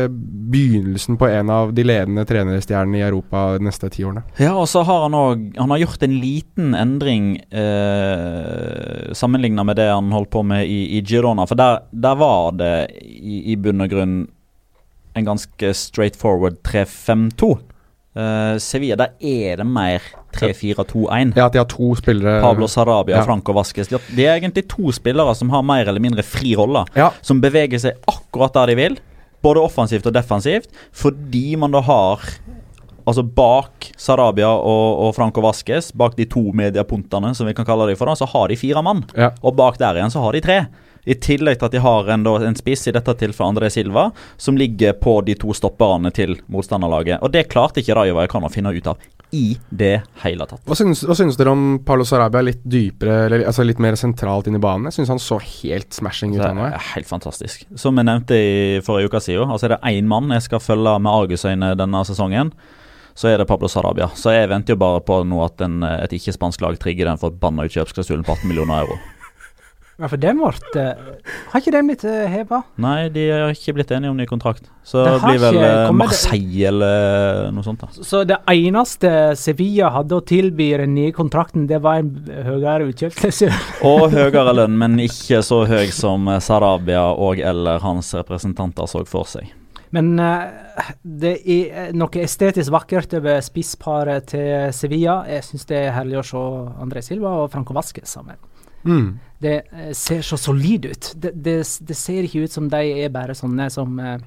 Speaker 5: begynnelsen på en av de ledende trenerstjernene i Europa de neste ti årene.
Speaker 4: Ja, og så har han òg Han har gjort en liten endring eh, sammenligna med det han holdt på med i, i Girona. For der, der var det i, i bunn og grunn en ganske straightforward 3-5-2. Eh, Sevilla, er det mer 3-4-2-1.
Speaker 5: Ja, de har to spillere
Speaker 4: Pablo Sarabia
Speaker 5: Ja.
Speaker 4: og Franco Vasques. Det de er egentlig to spillere som har mer eller mindre fri rolle.
Speaker 5: Ja.
Speaker 4: Som beveger seg akkurat der de vil, både offensivt og defensivt, fordi man da har altså bak Sarabia og, og Franco Vasques, bak de to mediepuntene som vi kan kalle dem for, da, så har de fire mann.
Speaker 5: Ja.
Speaker 4: Og bak der igjen så har de tre. I tillegg til at de har en, da, en spiss, i dette tilfellet André Silva, som ligger på de to stopperne til motstanderlaget. Og det klarte ikke Rayo Vallecano å finne ut av i det hele tatt.
Speaker 5: Hva syns, hva syns dere om Paulo Sarabia litt dypere, eller altså litt mer sentralt inn i banen? Jeg syns han så helt smashing ut. Nå,
Speaker 4: helt fantastisk. Som jeg nevnte i forrige uke siden, altså er det én mann jeg skal følge med argusøyne denne sesongen, så er det Pablo Sarabia. Så jeg venter jo bare på nå at en, et ikke-spansk lag trigger den forbanna utkjøpsklausulen på 18 millioner euro.
Speaker 1: Ja, for den ble eh, Har ikke den blitt uh, heva?
Speaker 4: Nei, de har ikke blitt enige om ny kontrakt. Så
Speaker 1: Det
Speaker 4: det blir vel
Speaker 1: ikke
Speaker 4: eh, Marseille eller noe sånt. da
Speaker 1: Så det eneste Sevilla hadde å tilby den nye kontrakten, det var en høyere utkjøpsklausul.
Speaker 4: Og høyere lønn, men ikke så høy som eh, Sarabia og eller hans representanter så for seg.
Speaker 1: Men eh, det er noe estetisk vakkert over spissparet til Sevilla. Jeg syns det er herlig å se André Silva og Franco Vasques sammen.
Speaker 5: Mm.
Speaker 1: Det eh, ser så solid ut. Det, det, det ser ikke ut som de er bare sånne som eh,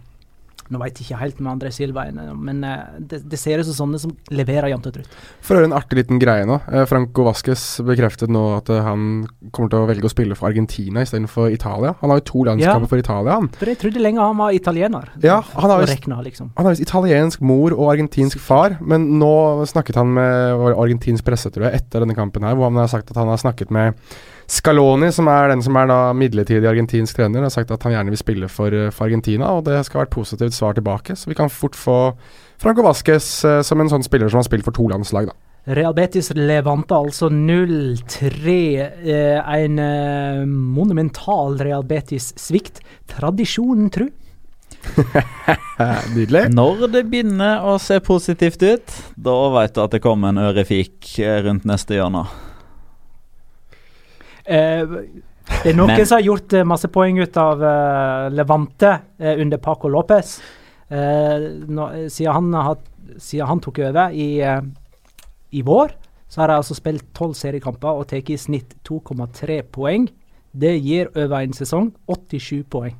Speaker 1: Nå veit jeg ikke helt med André Silva, men eh, det, det ser ut som sånne som leverer jevnt og trutt.
Speaker 5: For å høre en artig liten greie nå. Eh, Franco Vasques bekreftet nå at han kommer til å velge å spille for Argentina istedenfor Italia. Han har jo to landskamper
Speaker 1: Ja.
Speaker 5: for Italia, han.
Speaker 1: For jeg trodde lenge han var italiener.
Speaker 5: Ja, han har visst
Speaker 1: liksom.
Speaker 5: Italiensk mor og argentinsk far, men nå snakket han med argentinsk presse, tror jeg, etter denne kampen her, hvor han har sagt at han har snakket med Scaloni, som er den som er da midlertidig argentinsk trener, har sagt at han gjerne vil spille for, eh, for Argentina, og det skal være et positivt svar tilbake. Så vi kan fort få Franco Vasques eh, som en sånn spiller som har spilt for to landslag, da.
Speaker 1: Real Betis Levante altså 0-3. Eh, en eh, monumental Real Betis-svikt. Tradisjonen, tru. [laughs]
Speaker 5: Nydelig.
Speaker 4: Når det begynner å se positivt ut, da vet du at det kommer en ørefik rundt neste hjørne.
Speaker 1: Eh, det er noen
Speaker 4: Men-
Speaker 1: som har gjort eh, masse poeng ut av eh, Levante under Paco Lopez. Nå, siden, han har, siden han tok over i, i vår, så har de altså spilt tolv seriekamper og tatt i snitt 2,3 poeng. Det gir over en sesong 87 poeng.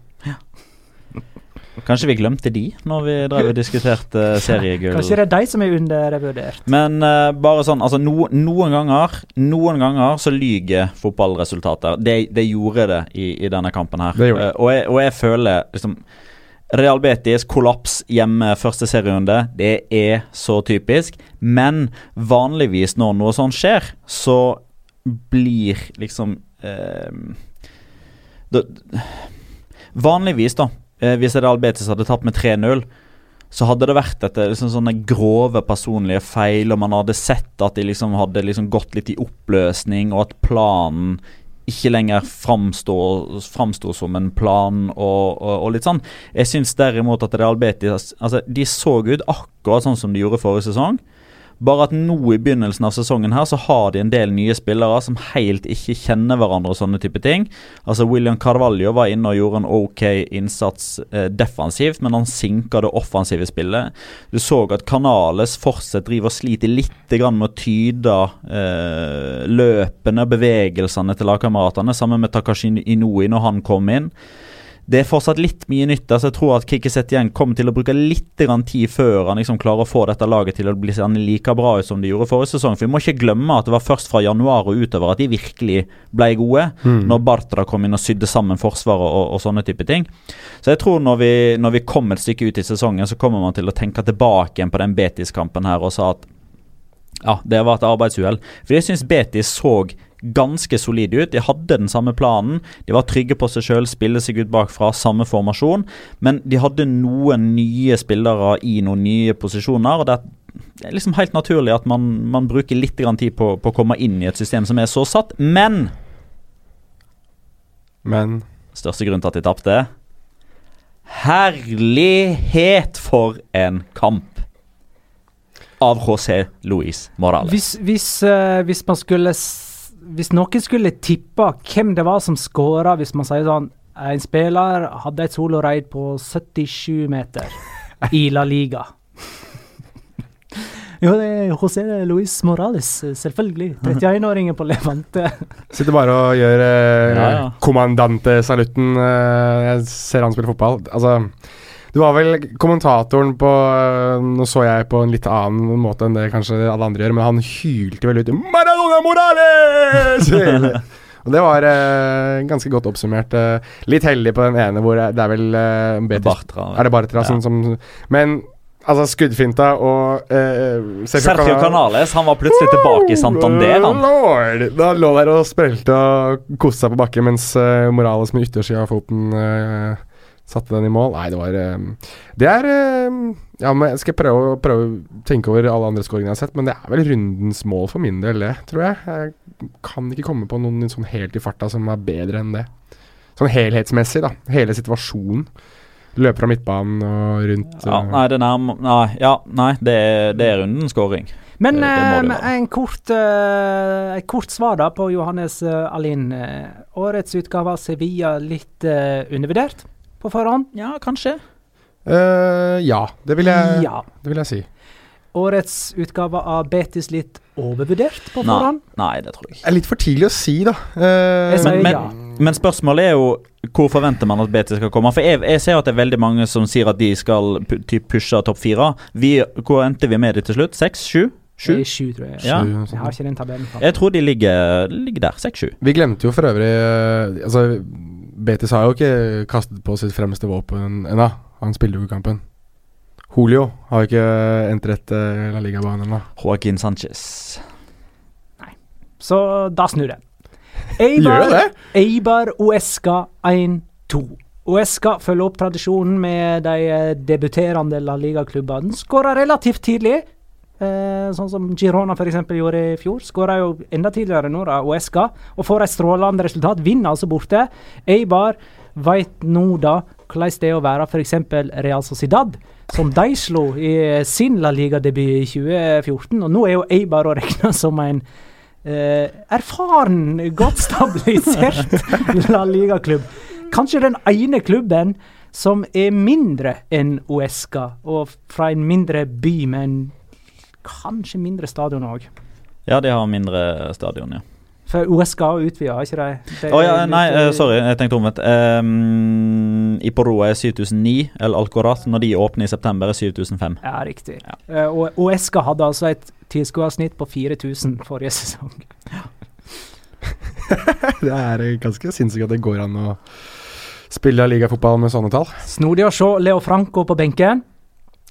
Speaker 4: Kanskje vi glemte de når vi drev og diskuterte [laughs] seriegull.
Speaker 1: Kanskje det er de som er undervurdert.
Speaker 4: Men uh, bare sånn, altså no, noen ganger Noen ganger så lyger fotballresultater. Det, det gjorde det i, i denne kampen her.
Speaker 5: Det det.
Speaker 4: Eh, og, jeg, og jeg føler liksom Real Betis kollaps hjemme første serierunde, det er så typisk. Men vanligvis når noe sånt skjer, så blir liksom uh, da, Vanligvis, da, eh, hvis Real Betis hadde tapt med 3-0 så hadde det vært etter liksom sånne grove personlige feil, og man hadde sett at de liksom hadde liksom gått litt i oppløsning, og at planen ikke lenger framstår som en plan og, og, og litt sånn. Jeg syns derimot at Real Betis altså, de så ut akkurat sånn som de gjorde forrige sesong. Bare at nå i begynnelsen av sesongen her så har de en del nye spillere som helt ikke kjenner hverandre og sånne type ting. Altså William Carvalho var inne og gjorde en ok innsats eh, defensivt, men han sinka det offensive spillet. Du så at Canales fortsatt driver og sliter litt med å tyde eh, løpene, bevegelsene til lagkameratene, sammen med Takashi Inui når han kom inn. Det er fortsatt litt mye nytt. altså Jeg tror at Kikki Setien kommer til å bruke litt grann tid før han liksom klarer å få dette laget til å bli like bra ut som de gjorde forrige sesong. For Vi må ikke glemme at det var først fra januar og utover at de virkelig ble gode. Når Bartra kom inn og sydde sammen forsvaret og, og sånne type ting. Så jeg tror når vi, når vi kom et stykke ut i sesongen, så kommer man til å tenke tilbake igjen på den Betis-kampen her og sa at ja, det var et arbeidsuhell. For jeg syns Betis så ganske solide ut. De hadde den samme planen. De var trygge på seg sjøl, spille seg ut bakfra, samme formasjon. Men de hadde noen nye spillere i noen nye posisjoner. og det er liksom helt naturlig at man, man bruker litt grann tid på, på å komme inn i et system som er så satt. Men
Speaker 5: Men
Speaker 4: største grunn til at de tapte Herlighet for en kamp av José Luis Morales.
Speaker 1: Hvis, hvis, uh, hvis man skulle Hvis noen skulle tippe hvem det var som skåra, hvis man sier sånn En spiller hadde et soloraid på 77 meter i La Liga. [laughs] Jo, det er José Luis Morales, selvfølgelig. [laughs] 31-åringen på Levante.
Speaker 5: sitter bare og gjør eh,
Speaker 4: Ja, ja.
Speaker 5: kommandante-salutten. Eh, jeg ser han spille fotball. Altså, Det var vel kommentatoren på øh, Nå så jeg på en litt annen måte enn det kanskje alle andre gjør, men han hylte vel ut Maradona Morales! [laughs] Og det var eh, ganske godt oppsummert. Eh, litt heldig på den ene hvor det er vel eh, Betis
Speaker 4: Bartra.
Speaker 5: Er det Bartra som, som Men altså, skuddfinta og eh,
Speaker 4: Sergio Canales han var plutselig tilbake i Santander.
Speaker 5: Oh,
Speaker 4: Han.
Speaker 5: Lord. Da lå der og sprelte og koste seg på bakken, mens eh, Morales med yttersida av foten eh, satte den i mål. Nei, det var eh, Det er eh, Ja, men jeg skal prøve, å- prøve å tenke over alle andre skåringene jeg har sett, men det er vel rundens mål for min del, det, tror jeg. Jeg kan ikke komme på noen sånn helt i farta som er bedre enn det. Sånn helhetsmessig, da. Hele situasjonen. Løper fra midtbanen og rundt.
Speaker 4: Ja,
Speaker 5: eh,
Speaker 4: nei, det nærmer Nei, ja, nei det, er, det er rundens scoring.
Speaker 1: Men
Speaker 4: Det- det
Speaker 1: eh, en kort, eh, kort svar da på Johannes uh, Alin. Eh, årets utgave av Sevilla litt eh, undervurdert på forhånd?
Speaker 4: Ja, kanskje.
Speaker 5: Uh, ja, det vil jeg,
Speaker 1: Ja.
Speaker 5: det vil jeg si.
Speaker 1: Årets utgave av Betis litt overvurdert på forhånd?
Speaker 4: nei, det tror jeg ikke.
Speaker 5: Det er litt for tidlig å si, da.
Speaker 1: Uh, men,
Speaker 4: Men,
Speaker 1: ja.
Speaker 4: men spørsmålet er jo hvor forventer man at Betis skal komme? For jeg, jeg ser at det er veldig mange som sier at de skal typ pushe topp fire. Vi, hvor endte vi med det til slutt? Seks? Sju?
Speaker 1: Det er
Speaker 4: Sju?
Speaker 1: sju, tror jeg.
Speaker 4: Ja.
Speaker 5: Sju,
Speaker 1: Jeg har ikke den tabellen.
Speaker 4: Jeg tror de ligger, ligger der. Seks-sju.
Speaker 5: Vi glemte jo for øvrig eh, Altså, Betis har jo ikke kastet på sitt fremste våpen ennå. Han spiller jo i kampen. Julio har ikke entret uh, La Liga-banen ennå.
Speaker 4: Joaquin Sanchez. Nei.
Speaker 1: Så da snur det. [laughs]
Speaker 5: Gjør det?
Speaker 1: Eibar Uesca 1-2. Uesca følger opp tradisjonen med de eh, debuterende La Liga-klubbene. Skåra relativt tidlig, eh, sånn som Girona f.eks. gjorde i fjor. Skåra jo enda tidligere nå, da, Oesca. og får et strålende resultat. Vinner altså borte. Eibar veit nå da hvordan det er å være f.eks. Real Sociedad, som de slo i sin La Liga-debut i 2014. Og nå er jo Eibar å regne som en eh, erfaren, godt stabilisert [laughs] La Liga-klubb. Kanskje den ene klubben som er mindre enn Oesca, og fra en mindre by med en kanskje mindre stadion òg.
Speaker 4: Ja, de har mindre stadion, ja.
Speaker 1: For har utvida, ikke de? Det
Speaker 4: Å ja, nei, eh, sorry, jeg tenkte omvendt. Um, Iporoa er 7009, eller Alcorat. Når de åpner i september, er 7005.
Speaker 1: Ja, riktig. Eh, og Uesca hadde altså et tilskuersnitt på 4000 forrige sesong. [laughs]
Speaker 5: det er ganske sinnssykt at det går an å spille ligafotball med sånne tall.
Speaker 1: Snodig å se Leo Franco på benken.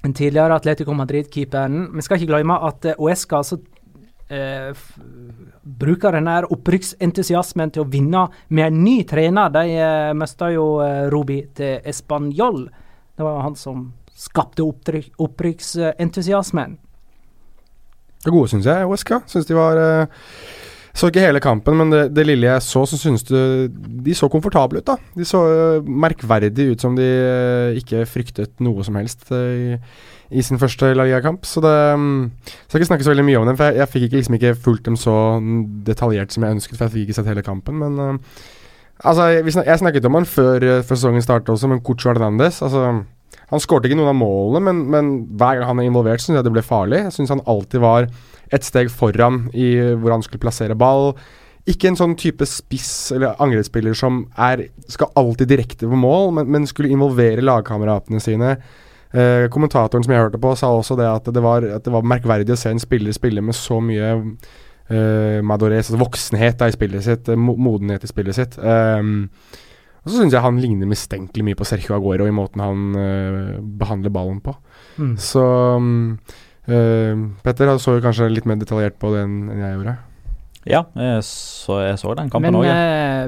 Speaker 1: Den tidligere Atletico Madrid-keeperen. Vi skal ikke glemme at Oesca altså eh, bruker denne opprykksentusiasmen til å vinne med en ny trener. De eh, mista jo eh, Rubi til Español. Det var han som skapte opprykksentusiasmen.
Speaker 5: Det gode, syns jeg, Oesca. Syns de var eh, Så ikke hele kampen, men det, det lille jeg så, så synes du de så komfortable ut, da. De så eh, merkverdig ut som de eh, ikke fryktet noe som helst eh, i, i sin første La Liga-kamp. Så det mm, Skal ikke snakke så veldig mye om dem, for jeg, jeg fikk ikke, liksom ikke fulgt dem så detaljert som jeg ønsket, for jeg fikk ikke sett hele kampen, men Altså, jeg, snak, jeg snakket om han før, før sesongen startet også, men Cucho Hernandez altså, Han skårte ikke noen av målene, men, men hver gang han er involvert, syns jeg det ble farlig. Jeg syns han alltid var et steg foran i hvor han skulle plassere ball. Ikke en sånn type spiss eller angrepsspiller som er, skal alltid direkte på mål, men, men skulle involvere lagkameratene sine. Eh, kommentatoren som jeg hørte på, sa også det at det, var, at det var merkverdig å se en spiller spille med så mye eh, madores, altså voksenhet da, i spillet sitt, eh, modenhet i spillet sitt. Eh, og så syns jeg han ligner mistenkelig mye på Sergio Aguero i måten han eh, behandler ballen på.
Speaker 1: Mm.
Speaker 5: Så um, eh, Petter så jo kanskje litt mer detaljert på det enn jeg gjorde.
Speaker 4: Ja, jeg så, jeg så den kampen
Speaker 1: Men
Speaker 4: òg,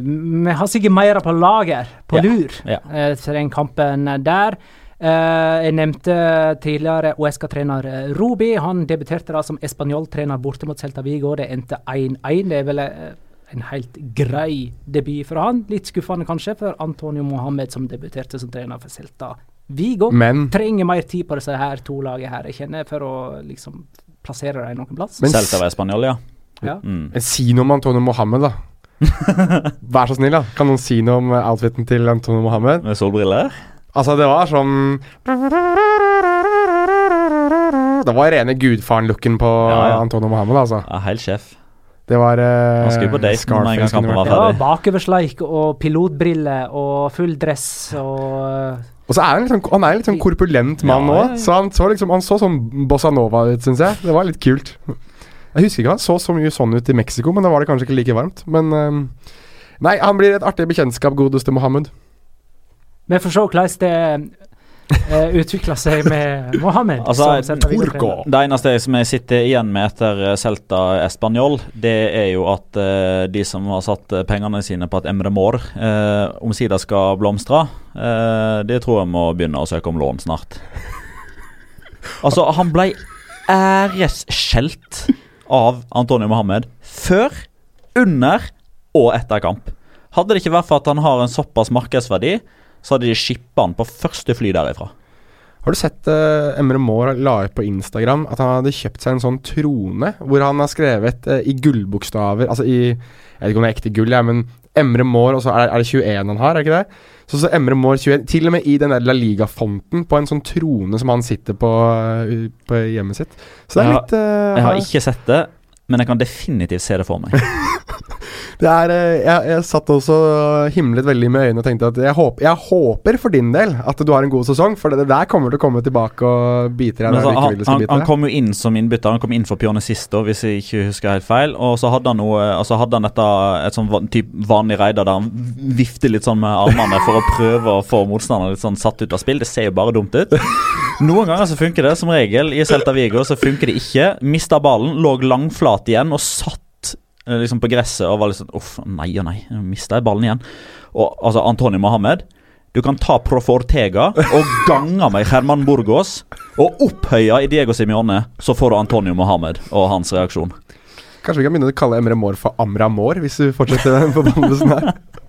Speaker 4: Men
Speaker 1: eh, vi har sikkert mer på lager, på
Speaker 4: Ja,
Speaker 1: lur,
Speaker 4: ja.
Speaker 1: etter den kampen der. Uh, jeg nevnte tidligere OSK-trener Robi. Han debuterte da som Español-trener borte mot Celta Vigo. Det endte 1-1. Det er vel eh, en helt grei debut for han. Litt skuffende kanskje for Antonio Mohammed, som debuterte som trener for Celta Vigo.
Speaker 5: Men,
Speaker 1: Trenger mer tid på disse her to lagene her, jeg kjenner, for å liksom plassere dem noen plass.
Speaker 5: men,
Speaker 4: Celta var spanjol, ja.
Speaker 1: Ja.
Speaker 4: Mm.
Speaker 5: men si noe om Antonio Mohammed, da. [laughs] Vær så snill, da. Kan noen si noe om outfiten til Antonio Mohammed?
Speaker 4: Med solbriller?
Speaker 5: Altså, det var sånn Det var rene gudfaren-looken på
Speaker 4: Ja, ja.
Speaker 5: Antonio Mohammed, altså.
Speaker 4: Ja, helt sjef.
Speaker 5: Det var uh,
Speaker 4: Han skulle på date med en gang kampen var
Speaker 1: Det var
Speaker 4: ferdig.
Speaker 1: bakoversleik og pilotbriller og full dress og eh,
Speaker 5: Og så er han, liksom, han er en litt sånn korpulent mann
Speaker 4: Ja,
Speaker 5: nå,
Speaker 4: ja, ja.
Speaker 5: så han så liksom Han så sånn bossa nova ut, syns jeg. Det var litt kult. Jeg husker ikke han så så mye sånn ut i Mexico, men da var det kanskje ikke like varmt. Men um, Nei, han blir et artig bekjentskap, godeste Mohammed.
Speaker 1: Vi får se hvordan det uh, utvikla seg med Mohammed.
Speaker 4: Altså,
Speaker 1: som
Speaker 4: Det eneste som jeg sitter igjen med etter eh, Celta Español, det er jo at uh, de som har satt eh, pengene sine på at Emre Mår uh, omsider skal blomstre, uh, de tror jeg må begynne å søke om lån snart. [laughs] Altså, han ble æresskjelt av Antonio Mohammed før, under og etter kamp. Hadde det ikke vært for at han har en såpass markedsverdi, så hadde de shippa han på første fly derifra.
Speaker 5: Har du sett uh, Emre Moore la ut på Instagram at han hadde kjøpt seg en sånn trone hvor han har skrevet uh, i gullbokstaver Altså i Jeg vet ikke om det er ekte gull, jeg, men Emre Moore, og så er, er det 21 han har, er det ikke det? Så, så Emre Moore 21 Til og med i den der La Liga-fonten på en sånn trone som han sitter på, uh, på hjemmet sitt. Så det er
Speaker 4: Jeg
Speaker 5: litt uh,
Speaker 4: Jeg har ikke sett det, men jeg kan definitivt se det for meg. [laughs]
Speaker 5: Det er, eh, jeg, jeg satt også og himlet veldig med øynene og tenkte at jeg håper, jeg håper for din del at du har en god sesong, for det der kommer til å komme tilbake og bite deg
Speaker 4: Men
Speaker 5: der
Speaker 4: så,
Speaker 5: du ikke
Speaker 4: han, han, han kom jo inn som innbytter. Han kom inn for Pianisisto, hvis jeg ikke husker helt feil. Og så hadde han noe Altså hadde han dette et sånn typ vanlig raider der han vifter litt sånn med armene for å prøve å få motstanderen litt sånn satt ut av spill. Det ser jo bare dumt ut. Noen ganger så funker det. Som regel i Celta Vigo så funker det ikke. Mista ballen, lå langflat igjen og satt eh, liksom på gresset og var litt sånn Uff, nei og nei, mista jeg ballen igjen. Og altså, Antonio Mohammed du kan ta Prof Ortega og gange med Herman Burgos og opphøye i Diego Simione, så får du Antonio Mohammed og hans reaksjon.
Speaker 5: Kanskje vi kan begynne å kalle Emre Mår for Amra Mår, hvis du fortsetter den forbannelsen her. [laughs]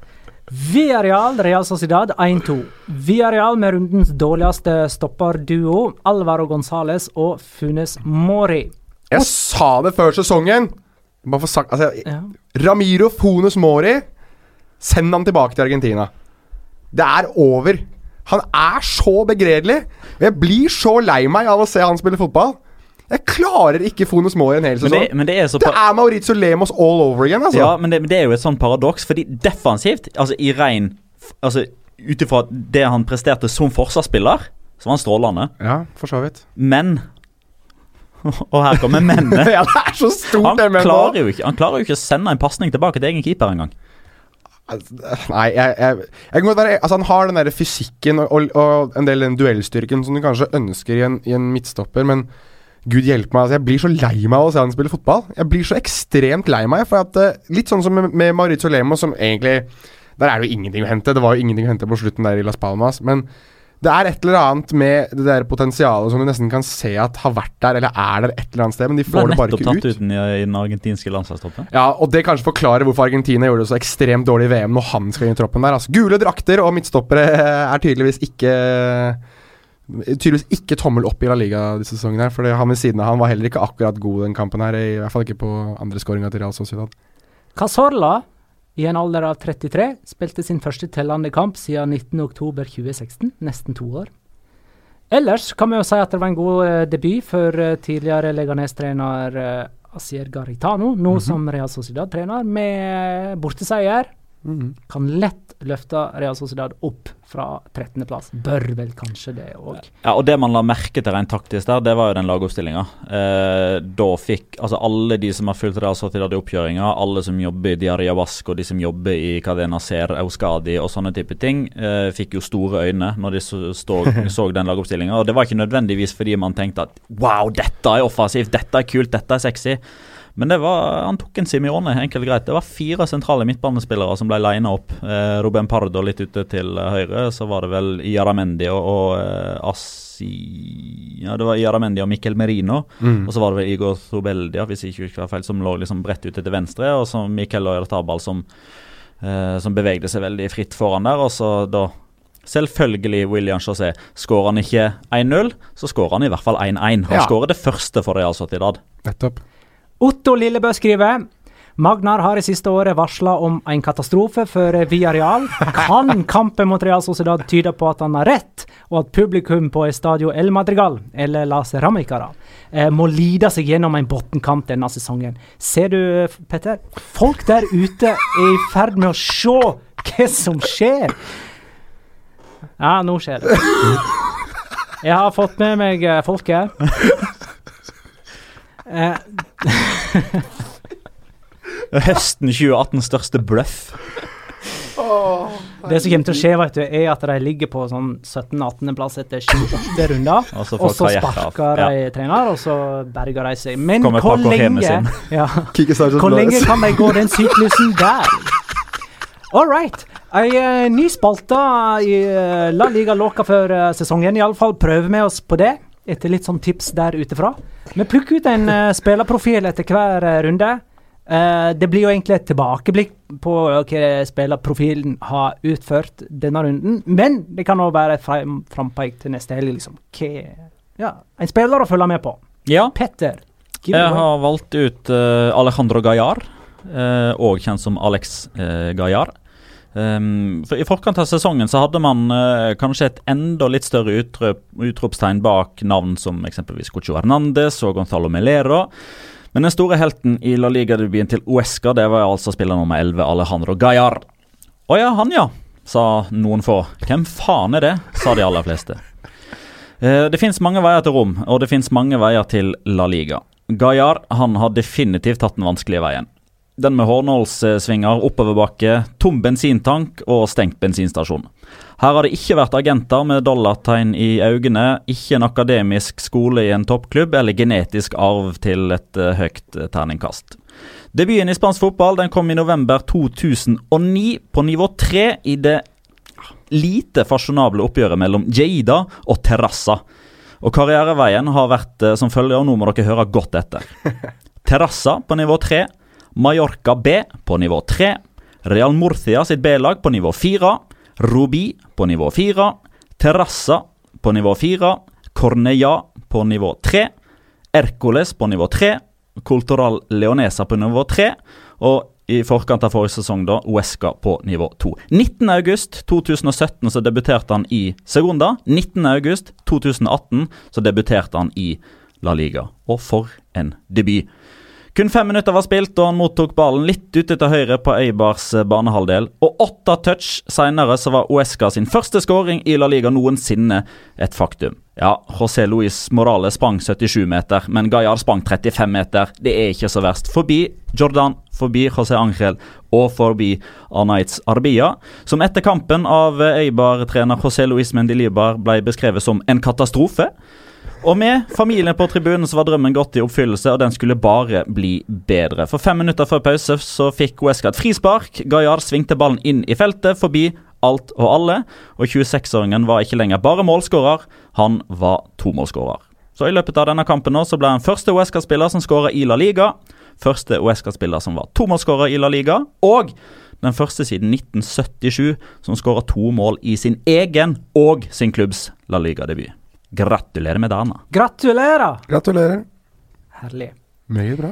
Speaker 1: Villarreal, Real Sociedad 1-2. Villarreal med rundens dårligste stopperduo, Alvaro Gonzales og Funes Mori.
Speaker 5: Jeg sa det før sesongen! Bare for sagt, altså,
Speaker 1: Ja.
Speaker 5: Ramiro Funes Mori, send han tilbake til Argentina. Det er over. Han er så begredelig. Jeg blir så lei meg av å se han spille fotball. Jeg klarer ikke Fonus Mori en hel
Speaker 4: Men
Speaker 5: sesong.
Speaker 4: det, men det er så
Speaker 5: Det er Maurizio Lemos all over again, altså.
Speaker 4: Ja, men det, men det er jo et sånn paradoks, fordi defensivt, altså i rein Altså ut ifra det han presterte som forsvarsspiller, så var han strålende.
Speaker 5: Ja, for så vidt.
Speaker 4: Men [laughs] Og her kommer mennet. [laughs]
Speaker 5: ja, det er så stort,
Speaker 4: Han
Speaker 5: det med
Speaker 4: klarer jo ikke Han klarer jo ikke å sende en pasning tilbake til egen keeper engang.
Speaker 5: Nei, jeg, jeg, jeg kan godt være Altså Han har den der fysikken og, og, og en del den duellstyrken som du kanskje ønsker i en, i en midtstopper, men gud hjelpe meg, altså jeg blir så lei meg av å se han spille fotball. Jeg blir så ekstremt lei meg, for at eh, litt sånn som med, med Maurizio Lemo, som egentlig Der er det jo ingenting å hente. Det var jo ingenting å hente på slutten der i Las Palmas, men det er et eller annet med det der potensialet som du nesten kan se at har vært der, eller er der et eller annet sted, men de får det bare
Speaker 4: nettopp
Speaker 5: ikke
Speaker 4: tatt
Speaker 5: ut.
Speaker 4: ut den i, i den argentinske landslagstroppen.
Speaker 5: Ja, og det kanskje forklarer hvorfor Argentina gjorde det så ekstremt dårlig i VM når han skal inn i troppen der. Altså, gule drakter og midtstoppere er tydeligvis ikke Tydeligvis ikke tommel opp i La Liga disse sesongene. her, For han ved siden av han var heller ikke akkurat god den kampen her. I hvert fall ikke på andre skåringa til Real Sociedad.
Speaker 1: Casorla, i en alder av 33, spilte sin første tellende kamp siden 19.10.2016, nesten to år. Ellers kan vi jo si at det var en god eh, debut for eh, tidligere Leganes-trener uh, Asier Garitano, nå som Real Sociedad-trener, med borteseier. Kan lett løfte Real Sociedad opp fra 13.-plass. Bør vel kanskje det òg.
Speaker 4: Ja, og Det man la merke til rent taktisk der, det var jo den lagoppstillinga. Eh, da fikk altså alle de som har fulgt Real Sociedad i oppkjøringa, alle som jobber i Diaria Vasco, de som jobber i Cadena Ser, Euskadi og sånne type ting, eh, fikk jo store øyne når de så, [laughs] så den lagoppstillinga. Og det var ikke nødvendigvis fordi man tenkte at wow, dette er offensivt, dette er kult, dette er sexy. Men det var, han tok en Simione, enkelt og greit. Det var fire sentrale midtbanespillere som ble lina opp. Eh, Ruben Pardo litt ute til eh, høyre. Så var det vel Iaramendi og, og eh, Assi Ja, det var Iaramendi og Mikkel Merino. Og så var det vel Igor Thobeldia, hvis jeg ikke husker feil, som lå liksom bredt ute til venstre. Og så Mikkel Oyartabal som, eh, som bevegde seg veldig fritt foran der. Og så da Selvfølgelig William José. Skårer han ikke 1-0, så skårer han i hvert fall 1-1. Han
Speaker 5: Ja.
Speaker 4: skårer det første for Real Sociedad.
Speaker 5: Nettopp.
Speaker 1: Otto Lillebø skriver Magnar har i siste året varsla om en katastrofe for Villarreal. Kan kampen mot Real Sociedad tyde på at han har rett, og at publikum på Estadio El Madrigal, eller La Ceramicara, eh, må lide seg gjennom en bunnkamp denne sesongen? Ser du, Petter? Folk der ute er i ferd med å se hva som skjer. Ja, nå skjer det. Jeg har fått med meg eh, folket. Eh,
Speaker 4: Høsten 2018 største bløff.
Speaker 1: det som kommer til å skje, vet du, er at de ligger på sånn 17.-18.-plass etter 28 runder. [laughs]
Speaker 4: Og så
Speaker 1: Og så sparker de trener, og så berger de seg. Men hvor lenge, [laughs] ja, hvor lenge kan de gå den syklusen der? All right. Ei eh, ny spalte i eh, La Liga Låka før uh, sesongen. Iallfall prøver vi oss på det, etter litt sånn tips der utefra. Vi plukker ut en uh, spillerprofil etter hver uh, runde. Uh, det blir jo egentlig et tilbakeblikk på hva spillerprofilen har utført denne runden, men det kan òg være et frem, frampeik til neste helg, liksom. Ja, en spiller å følge med på.
Speaker 4: Ja,
Speaker 1: Petter.
Speaker 4: jeg har valgt ut Alejandro Gajar, og kjent som Alex Gallar. Um, for I forkant av sesongen så hadde man uh, kanskje et enda litt større utrop, utropstegn bak navn som eksempelvis Cocho Hernandez og Gonzalo Melero. Men den store helten i La Liga-debuten til Uesca det var altså spiller nummer 11, Alejandro Gallar. Å ja, han ja, sa noen få. Hvem faen er det, sa de aller fleste. Uh, Det fins mange veier til Rom, og det fins mange veier til La Liga. Gallar han har definitivt tatt den vanskelige veien. Den med hårnålssvinger, oppoverbakke, tom bensintank og stengt bensinstasjon. Her har det ikke vært agenter med dollartegn i øynene, ikke en akademisk skole i en toppklubb eller genetisk arv til et eh, høyt eh, terningkast. Debuten i spansk fotball den kom i november 2009 på nivå 3 i det lite fasjonable oppgjøret mellom Jeida og Terrassa. Og karriereveien har vært eh, som følger, og nå må dere høre godt etter. [laughs] Terrassa på nivå 3, Mallorca B på nivå 3, Real Murcia sitt B-lag på nivå 4, Rubi på nivå 4, Terrassa på nivå 4, Cornella på nivå 3, Ercoles på nivå 3, Cultural Leonesa på nivå 3, og i forkant av forrige sesong da, Uesca på nivå 2. 19.8.2017 så debuterte han i Segunda. 19.8.2018 så debuterte han i La Liga. Og for en debut. Kun fem minutter var spilt, og han mottok ballen litt ute til høyre på Eibars eh, banehalvdel. Og åtte touch senere så var Uesca sin første skåring i La Liga noensinne et faktum. Ja, José Luis Morales sprang 77 meter, men Gallar sprang 35 meter. Det er ikke så verst. Forbi Jordan, forbi José Angel og forbi Arnaiz Arbia, som etter kampen av Eibar-trener José Luis Mendilibar ble beskrevet som en katastrofe. Og med familien på tribunen så var drømmen gått i oppfyllelse, og den skulle bare bli bedre. For fem minutter før pause så fikk Uesca et frispark. Gayar svingte ballen inn i feltet, forbi alt og alle. Og 26-åringen var ikke lenger bare målskårer, han var tomålsskårer. Så i løpet av denne kampen nå så ble han første Uesca-spiller som skåra i La Liga. Første Uesca-spiller som var tomålsskårer i La Liga. Og den første siden 1977 som skåra to mål i sin egen og sin klubbs La Liga-debut. Gratulerer med dagen. da.
Speaker 1: Gratulerer!
Speaker 6: Gratulerer.
Speaker 1: Herlig.
Speaker 6: Mye bra.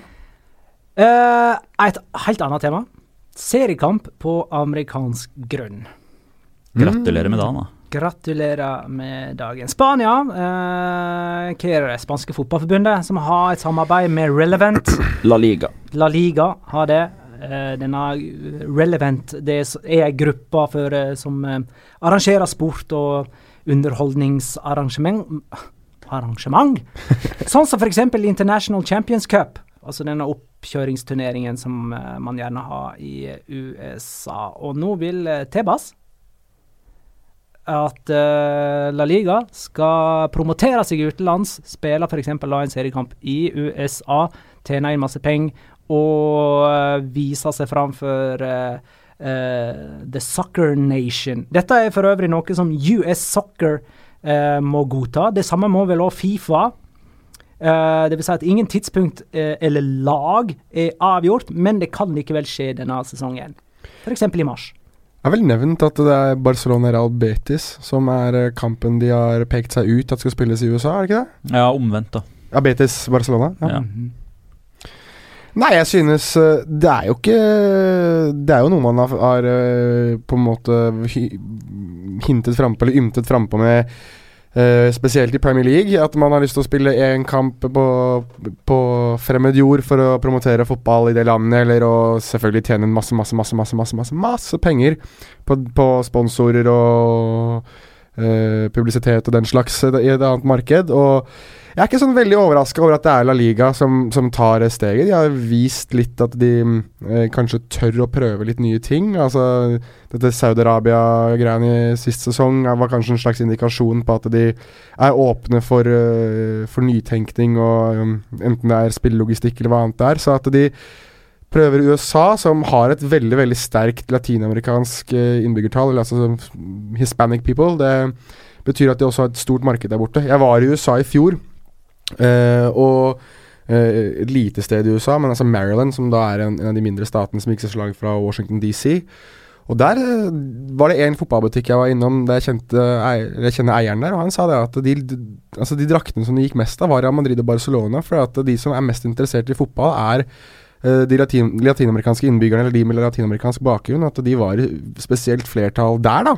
Speaker 1: Eh, et helt annet tema. Seriekamp på amerikansk grunn.
Speaker 4: Gratulerer med dagen. da.
Speaker 1: Gratulerer med dagen. Spania, eh, hva er det spanske fotballforbundet som har et samarbeid med Relevant?
Speaker 4: La Liga.
Speaker 1: La Liga har det. Eh, denne Relevant det er er ei gruppe for, eh, som eh, arrangerer sport og underholdningsarrangement Arrangement? sånn som f.eks. International Champions Cup. Altså denne oppkjøringsturneringen som eh, man gjerne har i USA. Og nå vil eh, Tebas at uh, La Liga skal promotere seg utenlands, spille f.eks. en seriekamp i USA, tjene inn masse penger og uh, vise seg fram for eh, eh, The Soccer Nation. Dette er for øvrig noe som US Soccer uh, må godta. Det samme må vel også Fifa. Uh, det vil si at ingen tidspunkt eller lag er avgjort, men det kan likevel skje denne sesongen. F.eks. i mars.
Speaker 6: Jeg har vel nevnt at det er Barcelona Real Betis som er kampen de har pekt seg ut at skal spilles i USA, er det ikke det?
Speaker 4: Ja, omvendt, da.
Speaker 6: Ja, Betis Barcelona. Ja.
Speaker 4: Ja.
Speaker 6: Nei, jeg synes eh, Det er jo ikke Det er jo noe man har, har eh, på en måte hintet frampå, eller ymtet frampå med Uh, spesielt i Premier League, at man har lyst til å spille én kamp på, på fremmed jord for å promotere fotball i det landet, eller å selvfølgelig tjene masse, masse, masse, masse, masse, masse, masse penger på, på sponsorer og
Speaker 5: uh, publisitet og den slags i et annet marked. Og jeg er ikke sånn veldig overraska over at det er La Liga som, som tar steget. De har vist litt at de eh, kanskje tør å prøve litt nye ting. Altså Dette Saudi-Arabia-greiene i sist sesong var kanskje en slags indikasjon på at de er åpne for, uh, for nytenkning, og um, enten det er spillelogistikk eller hva annet det er. Så at de prøver USA, som har et veldig veldig sterkt latinamerikansk innbyggertall, eller altså Hispanic people, det betyr at de også har et stort marked der borte. Jeg var i USA i fjor. Uh, og uh, et lite sted i USA, men altså Maryland, som da er en, en av de mindre statene som gikk seg slag fra Washington DC. Og der uh, var det en fotballbutikk jeg var innom der jeg, kjente, jeg kjenner eieren der, og han sa det at de, altså de draktene som de gikk mest av, var Real Madrid og Barcelona, for at de som er mest interessert i fotball, er de latin, latinamerikanske innbyggerne, eller de med latinamerikansk bakgrunn, at de var spesielt flertall der, da.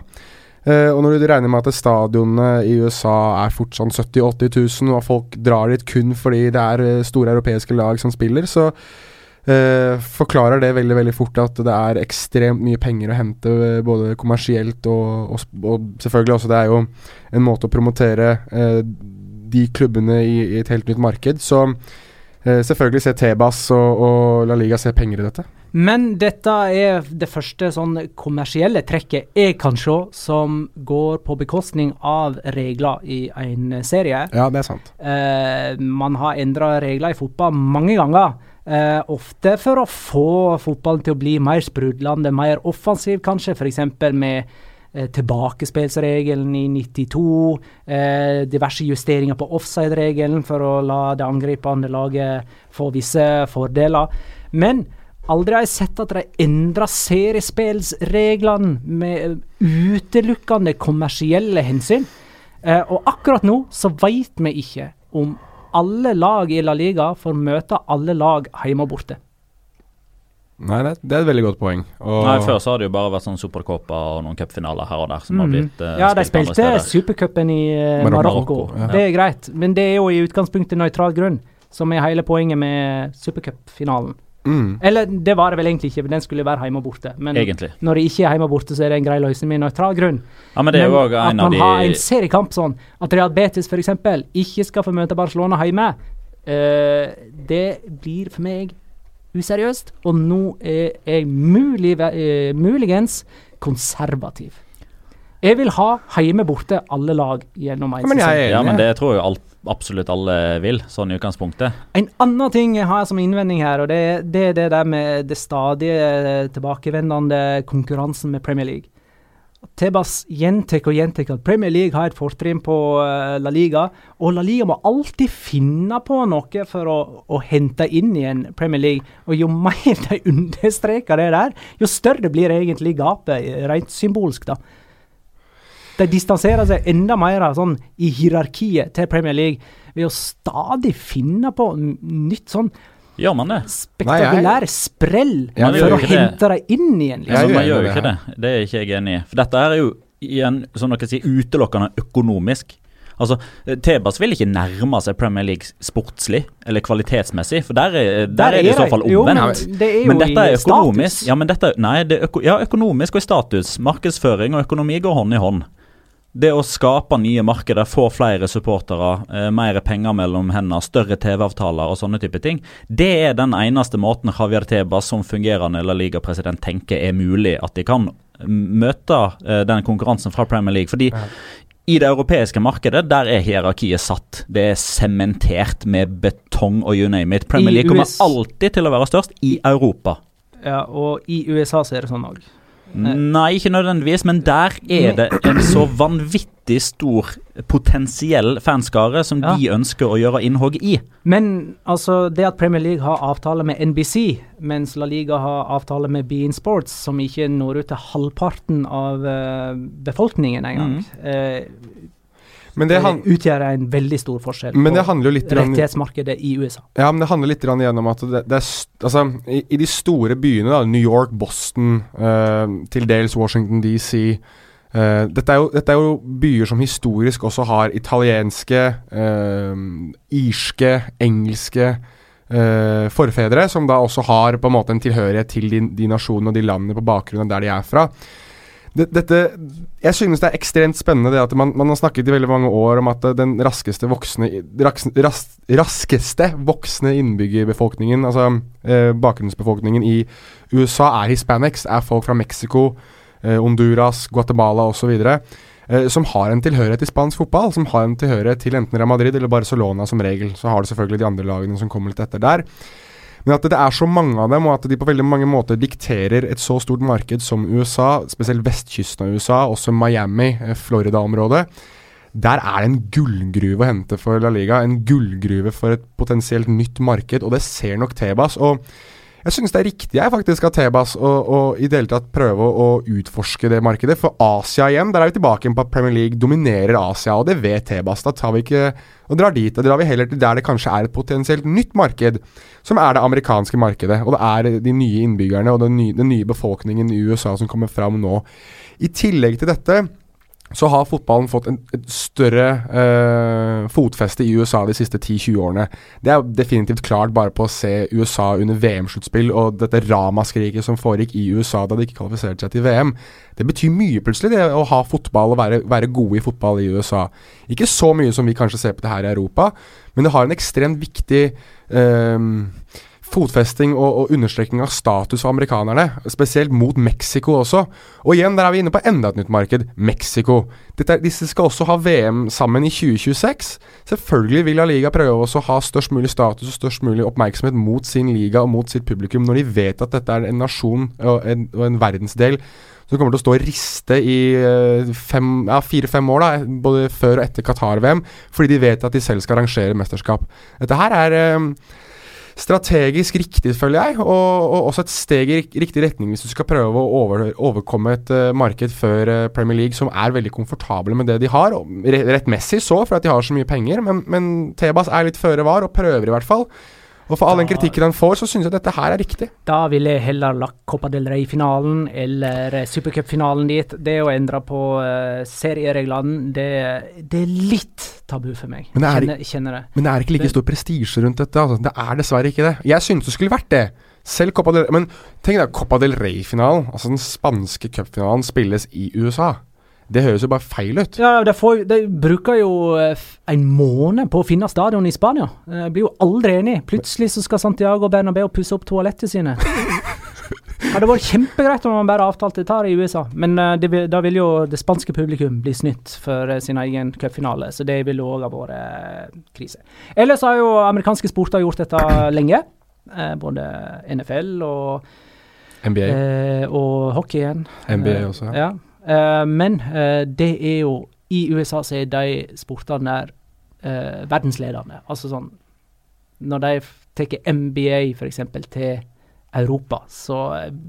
Speaker 5: Uh, og når du regner med at stadionene i USA er fortsatt 70 000-80 000, og folk drar dit kun fordi det er uh, store europeiske lag som spiller, så uh, forklarer det veldig veldig fort at det er ekstremt mye penger å hente, både kommersielt og, og, og, selvfølgelig også Det er jo en måte å promotere de klubbene i, i, et helt nytt marked. Så selvfølgelig ser Tebas og, og La Liga ser penger i dette.
Speaker 1: Men dette er det første sånn kommersielle trekket jeg kan se som går på bekostning av regler i en serie.
Speaker 5: Ja, det er sant.
Speaker 1: Eh, man har endra regler i fotball mange ganger. Eh, ofte for å få fotballen til å bli mer sprudlende, mer offensiv kanskje, f.eks. med eh, tilbakespillsregelen i 92, eh, diverse justeringer på offside-regelen for å la det angripende laget få visse fordeler. Men Aldri har jeg sett at de endrer seriespillsreglene med utelukkende kommersielle hensyn. Eh, og akkurat nå så veit vi ikke om alle lag i La Liga får møte alle lag hjemme og borte.
Speaker 5: Nei, det, det, er et veldig godt poeng.
Speaker 4: Og Nei, Før så har det jo bare vært sånn supercopa og noen cupfinaler her og der som mm. har blitt uh,
Speaker 1: Ja, de spilte supercupen i uh, Marokko. Ja. Det er greit, men det er jo i utgangspunktet nøytral grunn, som er hele poenget med supercupfinalen. Mm. Eller det var det vel egentlig ikke, den skulle være hjemme og borte. Men egentlig. når det ikke er hjemme og borte, så er det en grei løsning med nøytral grunn.
Speaker 4: Ja, men det er jo også en
Speaker 1: at man
Speaker 4: de...
Speaker 1: har en seriekamp sånn at Real Betis f.eks. ikke skal få møte Barcelona hjemme, uh, det blir for meg useriøst. Og nå er jeg mulig, uh, muligens konservativ. Jeg vil ha hjemme borte alle lag gjennom en
Speaker 4: sesong. Ja, men det tror jeg alt absolutt alle vil, sånn i utgangspunktet.
Speaker 1: En annen ting jeg har som innvending her, og det, er det der med det stadige tilbakevendende konkurransen med Premier League. Tebas gjentar og gjentar at Premier League har et fortrinn på uh, La Liga, og La Liga må alltid finne på noe for å, å hente inn igjen Premier League. Og jo mer de [laughs] understreker det der, jo større blir egentlig gapet, rent symbolsk, da. De distanserer seg enda mer sånn, i hierarkiet til Premier League ved å stadig finne på nytt sånn
Speaker 4: Gjør man det?
Speaker 1: Spektakulær sprell ja, for å hente dem inn igjen.
Speaker 4: Liksom. Altså, man gjør jo ikke det. Det er ikke jeg enig i. For dette er jo igjen, som dere sier, utelukkende økonomisk. Altså, Tebas vil ikke nærme seg Premier League sportslig eller kvalitetsmessig, for der er, der der er det i så fall omvendt.
Speaker 1: Men, det
Speaker 4: men, dette er økonomisk. Ja, men dette, nei, det er øko, ja, økonomisk og i status. Markedsføring og økonomi går hånd i hånd. Det å skape nye markeder, få flere supportere, eh, mer penger mellom hendene, større TV-avtaler og sånne type ting, det er den eneste måten Javier Tebas som fungerende La Liga-president tenker er mulig at de kan møte eh, den konkurransen fra Premier League. Fordi ja. I det europeiske markedet der er hierarkiet satt. Det er sementert med betong og you name it. Premier League kommer alltid til å være størst i Europa.
Speaker 1: Ja, og i USA så er det sånn òg.
Speaker 4: Nei, ikke nødvendigvis, men der er det en så vanvittig stor potensiell fanskare som ja. de ønsker å gjøre innhogg i.
Speaker 1: Men altså, det at Premier League har avtale med NBC, mens La Liga har avtale med Bean Sports, som ikke når ut til halvparten av uh, befolkningen engang, mm. uh, men det, det utgjør en veldig stor forskjell
Speaker 5: litt
Speaker 1: rettighetsmarkedet i USA.
Speaker 5: Ja, men det handler litt gjennom at det, det er Altså, i, i, de store byene, da, New York, Boston, uh, til dels Washington DC uh, dette, er jo, dette, er jo, byer som historisk også har italienske, uh, irske, engelske forfedre, som da også har på en måte en tilhørighet til de, de nasjonene og de landene på bakgrunn av der de er fra. Dette Jeg synes det er ekstremt spennende det at man, man, har snakket i veldig mange år om at den raskeste voksne ras, ras, raskeste voksne innbyggerbefolkningen, altså eh, bakgrunnsbefolkningen i USA, er hispanics. Er folk fra Mexico, eh, Honduras, Guatemala osv. Eh, som har en tilhørighet til spansk fotball. Som har en tilhørighet til enten Real Madrid eller Barcelona som regel. Så har du selvfølgelig de andre lagene som kommer litt etter der. Men at det er så mange av dem, og at de på veldig mange måter dikterer et så stort marked som USA, spesielt vestkysten av USA, også Miami, eh, Florida-området. Der er det en gullgruve å hente for La Liga. En gullgruve for et potensielt nytt marked, og det ser nok Tebas. og jeg synes det er riktig jeg faktisk av Tebas å i det hele tatt prøve å, å, utforske det markedet. For Asia igjen, der er vi tilbake på at Premier League dominerer Asia, og det vet Tebas. Da tar vi ikke og drar dit. Da drar vi heller til der det kanskje er et potensielt nytt marked, som er det amerikanske markedet. Og det er de nye innbyggerne og den nye, den nye befolkningen i USA som kommer fram nå. I tillegg til dette så har fotballen fått en, et større eh, fotfeste i USA de siste 10-20 årene. Det er definitivt klart bare på å se USA under VM-sluttspill og dette ramaskriket som foregikk i USA da de ikke kvalifiserte seg til VM. Det betyr mye plutselig, det å ha fotball og være, være gode i fotball i USA. Ikke så mye som vi kanskje ser på det her i Europa, men det har en ekstremt viktig uh, fotfesting og, og, understrekning av status for amerikanerne, spesielt mot Mexico også. Og igjen, der er vi inne på enda et nytt marked, Mexico. Dette, disse skal også ha VM sammen i 2026. Selvfølgelig vil La Liga prøve å ha størst mulig status og størst mulig oppmerksomhet mot sin liga og mot sitt publikum, når de vet at dette er en nasjon og en, og en verdensdel som kommer til å stå og riste i eh, ja, fire-fem år, da, både før og etter Qatar-VM, fordi de vet at de selv skal arrangere mesterskap. Dette her er eh, strategisk riktig, føler jeg, og, og, også et steg i riktig retning hvis du skal prøve å over, overkomme et uh, marked før uh, Premier League som er veldig komfortable med det de har. Rettmessig så, for at de har så mye penger, men, men Tebas er litt føre var, og prøver i hvert fall. Og for all den kritikken han får, så syns jeg dette her er riktig.
Speaker 1: Da ville jeg heller lagt Copa del Rey-finalen eller eh, supercup-finalen dit. Det å endre på uh, seriereglene, det, det, er litt tabu for meg.
Speaker 5: Men det er,
Speaker 1: kjenner, kjenner det.
Speaker 5: Men det er ikke like stor prestisje rundt dette. Altså. Det er dessverre ikke det. Jeg synes det skulle vært det. Selv Copa del Men tenk deg Copa del Rey-finalen, altså den spanske cupfinalen, spilles i USA. Det høres jo bare feil ut.
Speaker 1: Ja, De, de bruker jo eh, en måned på å finne stadion i Spania. Jeg eh, blir jo aldri enig. Plutselig så skal Santiago Bernabeu pusse opp toalettene sine. [laughs] Det hadde vært kjempegreit om man bare avtalte dette i USA, men uh, det, da vil jo det spanske publikum bli snytt for sin egen cupfinale, så det ville òg ha vært krise. Ellers har jo amerikanske sporter gjort dette lenge. både NFL og
Speaker 5: NBA.
Speaker 1: og hockeyen.
Speaker 5: NBA også.
Speaker 1: ja. ja. Uh, men uh, det er jo I USA så er de sportene der uh, verdensledende. Altså sånn Når de tar NBA f.eks. til Europa, så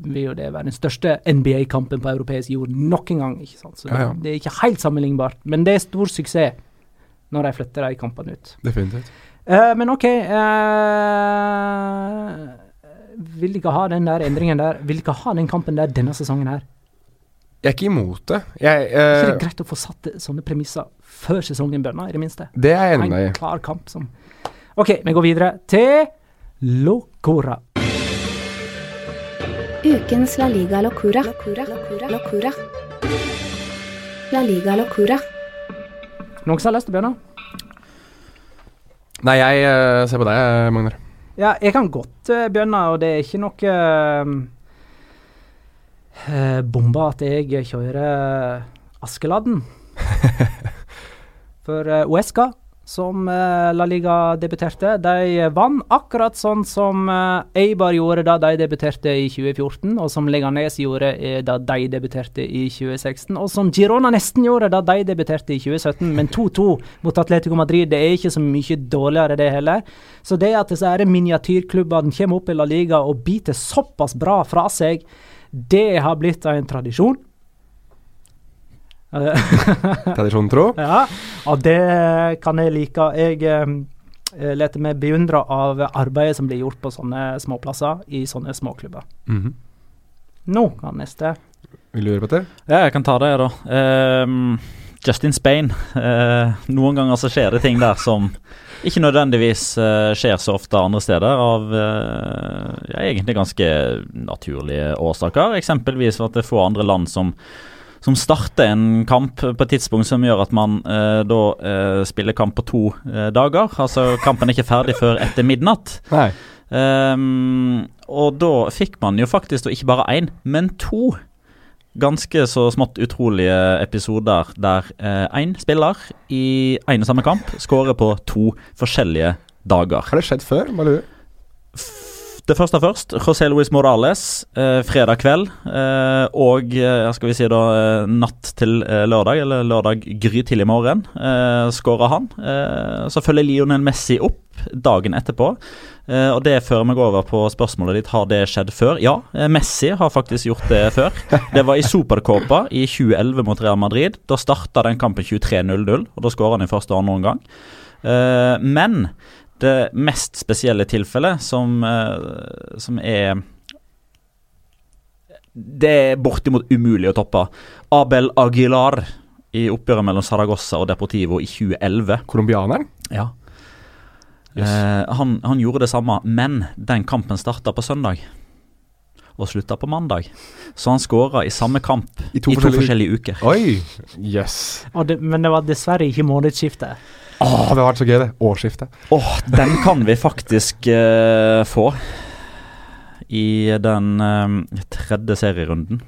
Speaker 1: vil jo det være den største NBA-kampen på europeisk jord nok en gang. ikke sant? Så ja, ja. Det er ikke helt sammenlignbart, men det er stor suksess når de flytter de kampene ut.
Speaker 5: Definitivt.
Speaker 1: men OK Vil de ikke ha den der endringen der. Vil de ikke ha den kampen der denne sesongen her.
Speaker 5: Jeg er ikke imot det. Jeg,
Speaker 1: uh, ikke det greit å få satt sånne premisser før sesongen begynner, i det minste?
Speaker 5: Det er jeg enig
Speaker 1: i. En klar kamp som OK, vi går videre til Locora.
Speaker 2: Ukens La Liga Locura. Locura. Locura. Locura. La Liga Locura.
Speaker 1: Noen som har lyst til å begynne?
Speaker 5: Nei, jeg uh, ser på deg, Magnar.
Speaker 1: Ja, jeg kan godt uh, begynne, og det er ikke noe uh, eh, bomba at jeg kjører Askeladden. [laughs] For eh, Uesca, som eh, La Liga debuterte, de vant akkurat sånn som eh, Eibar gjorde da de debuterte i 2014, og som Leganes gjorde eh, da de debuterte i 2016, og som Girona nesten gjorde da de debuterte i 2017. Men 2-2 mot Atletico Madrid det er ikke så mye dårligere, det heller. Så det at disse miniatyrklubbene kommer opp i La Liga og biter såpass bra fra seg det har blitt en tradisjon. [laughs]
Speaker 5: Tradisjon tro?
Speaker 1: Ja, og det kan jeg like. Jeg eh, lar meg beundre av arbeidet som blir gjort på sånne småplasser i sånne småklubber. Mm -hmm. Nå kan neste.
Speaker 5: Vil du gjøre, Petter?
Speaker 4: Ja, jeg kan ta det, da. Um, Justin Spain. Uh, noen ganger så skjer det ting der som ikke nødvendigvis uh, skjer så ofte andre steder, av uh, ja, egentlig ganske naturlige årsaker. Eksempelvis at det er få andre land som, som starter en kamp på et tidspunkt som gjør at man eh, da eh, spiller kamp på to eh, dager. Altså kampen er ikke ferdig før etter midnatt.
Speaker 5: Nei.
Speaker 4: Ehm, og da fikk man jo faktisk ikke bare én, men to ganske så smått utrolige episoder der én spiller i én og samme kamp skårer på to forskjellige dager.
Speaker 5: Har det skjedd før? Lurer du?
Speaker 4: Det første først. José Luis Morales, eh, fredag kveld. Eh, og eh, skal vi si da eh, natt til eh, lørdag, eller lørdag grytidlig morgen, eh, skåra han. Så følger Lionel Messi opp dagen etterpå. Og det fører meg over på spørsmålet ditt har det skjedd før. Ja, Messi har faktisk gjort det før. Det var i Supercopa i 2011 mot Real Madrid. Da starta den kampen 23-0-0, og da skåra han i første og andre omgang. Eh, men det mest spesielle tilfellet, som, eh, som er Det er bortimot umulig å toppe. Abel Aguilar i oppgjøret mellom Saragossa og Deportivo i 2011.
Speaker 5: Colombianeren?
Speaker 4: Ja. Eh, han, han gjorde det samme, men den kampen starta på søndag. Og slutta på mandag. Så han skåra i samme kamp i to,
Speaker 5: forskjellige-
Speaker 4: forskjellige uker.
Speaker 5: Oi! yes.
Speaker 1: Og det, men det var dessverre ikke månedsskifte.
Speaker 5: Åh, det har vært så gøy, det. Årsskiftet.
Speaker 4: Åh, den kan vi faktisk uh, få i den uh, tredje serierunden.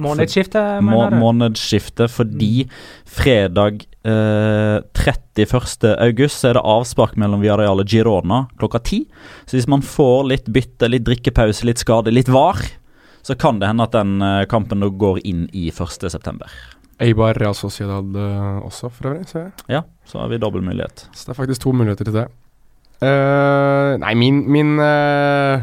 Speaker 1: Månedsskifte, mener du?
Speaker 4: månedsskifte fordi fredag eh, 31. august så er det avspark mellom Villarreal og Girona klokka ti. Så hvis man får litt bytte, litt drikkepause, litt skade, litt var, så kan det hende at den eh, kampen går inn i 1. september.
Speaker 5: Eibar Real Sociedad eh, også, for øvrig. ser jeg.
Speaker 4: Ja, så har vi dobbel mulighet.
Speaker 5: Så det er faktisk to muligheter til det. Uh, nei, min, min uh,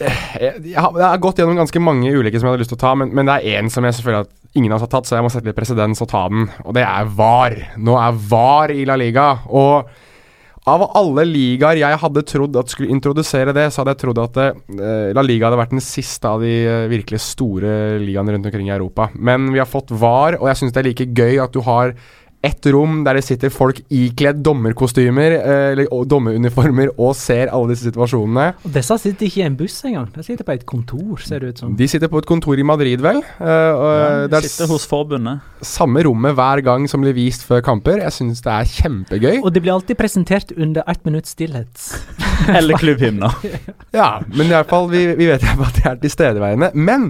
Speaker 5: jeg, jeg, har, jeg har gått gjennom ganske mange ulike som jeg hadde lyst til å ta, men, men det er én som jeg selvfølgelig at ingen av oss har tatt, så jeg må sette litt presedens og ta den, og det er VAR. Nå er VAR i La Liga. Og av alle ligaer jeg hadde trodd at skulle introdusere det, så hadde jeg trodd at eh, La Liga hadde vært den siste av de eh, virkelig store ligaene rundt omkring i Europa. Men vi har fått VAR, og jeg syns det er like gøy at du har ett rom der det sitter folk ikledd dommerkostymer eh, eller dommeruniformer og ser alle disse situasjonene.
Speaker 1: Og disse sitter ikke i en buss engang. De sitter på et kontor, ser det ut som.
Speaker 5: De sitter på et kontor i Madrid, vel. eh, og
Speaker 4: Ja,
Speaker 5: det er
Speaker 4: sitter hos forbundet.
Speaker 5: samme rommet hver gang som blir vist før kamper. Jeg syns det er kjempegøy.
Speaker 1: Og de blir alltid presentert under ett minutts stillhet.
Speaker 4: Eller klubbhymner. [laughs]
Speaker 5: Ja, men i hvert fall, vi, vi vet jo at de er tilstedeværende. Men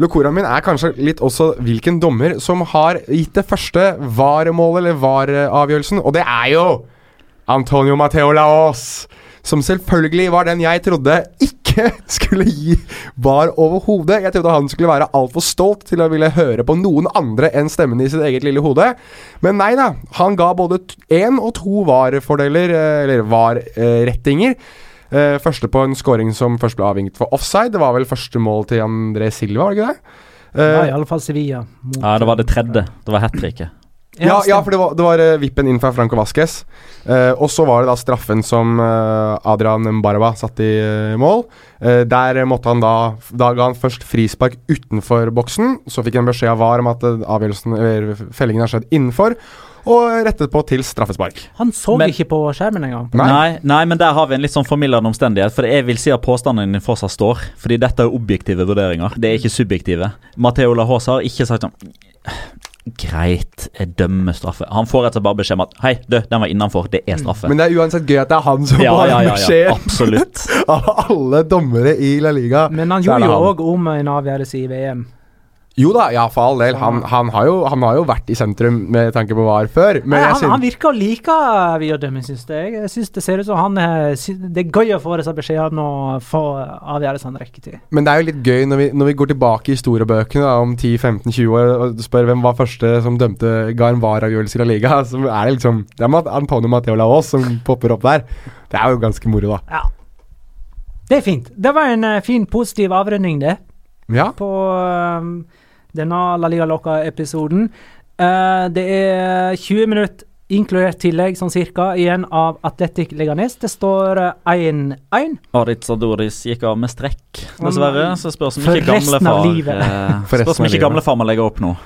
Speaker 5: locoraen min er kanskje litt også hvilken dommer som har gitt det første VAR-målet, eller VAR-avgjørelsen, og det er jo Antonio Mateo Laos. Som selvfølgelig var den jeg trodde ikke [laughs] skulle gi VAR overhodet. Jeg trodde han skulle være altfor stolt til å ville høre på noen andre enn stemmen i sitt eget lille hode. Men nei da. Han ga både én og to VAR-fordeler, eh, eller VAR-rettinger. Eh, første på en scoring som først ble avvinget for offside. Det var vel første mål til André Silva, var det ikke det? Eh,
Speaker 1: Ja, i alle fall Sevilla. mot-
Speaker 4: Ja, det var det tredje. Det var hat tricket.
Speaker 5: ja, ja, for det var, det var eh, vippen inn fra Franco Vasques. Eh, og så var det da straffen som eh, Adrian Mbarba satte i eh, mål. Eh, der måtte han da Da ga han først frispark utenfor boksen. Så fikk han beskjed av VAR om at eh, avgjørelsen Eller fellingen har skjedd innenfor. Og rettet på til straffespark.
Speaker 1: Han så
Speaker 4: Men-
Speaker 1: ikke på skjermen engang.
Speaker 4: Nei. Nei, men der har vi en litt sånn formildende omstendighet. For jeg vil si at påstanden din fortsatt står. Fordi dette er objektive vurderinger. Det er ikke subjektive. Matheo Lahosa har ikke sagt sånn Greit, jeg dømmer straffe. Han får rett og slett bare beskjed om at Hei, du, den var innenfor. Det er straffe.
Speaker 5: Men det er uansett gøy at det er han som
Speaker 4: ja,
Speaker 5: har
Speaker 4: ja, ja, ja,
Speaker 5: beskjed
Speaker 4: absolutt. [laughs]
Speaker 5: av alle dommere i La Liga.
Speaker 1: Men han gjorde jo òg om en avgjørelse i VM.
Speaker 5: Jo da, ja, for all del. Han, han, har jo, han har jo vært i sentrum med tanke på VAR før. Men
Speaker 1: Nei, han,
Speaker 5: synes,
Speaker 1: han virker å like videodømming, syns jeg. Jeg synes Det ser ut som han eh, Det er gøy å få disse beskjedene og få avgjørelsene rekke til.
Speaker 5: Men det er jo litt gøy når vi, når vi går tilbake i historiebøkene da, om 10-15-20 år og spør hvem var første som dømte ga en VAR-avgjørelse i La Liga, så er det liksom Det er Antonio Mateo Laos som popper opp der. Det er jo ganske moro, da.
Speaker 1: Ja. Det er fint. Det var en eh, fin, positiv avrunding, det,
Speaker 5: Ja.
Speaker 1: på eh, denne La Liga Loca-episoden. Uh, det er 20 minutter inkludert tillegg, sånn cirka, igjen av Atletic Leganes. Det står eh, 1-1.
Speaker 4: Aritz Doris gikk av med strekk, dessverre. Så spørs om ikke gamlefar
Speaker 1: livet.
Speaker 4: eh,
Speaker 5: For
Speaker 4: Spørs om ikke
Speaker 5: gamle
Speaker 4: far må legge opp nå.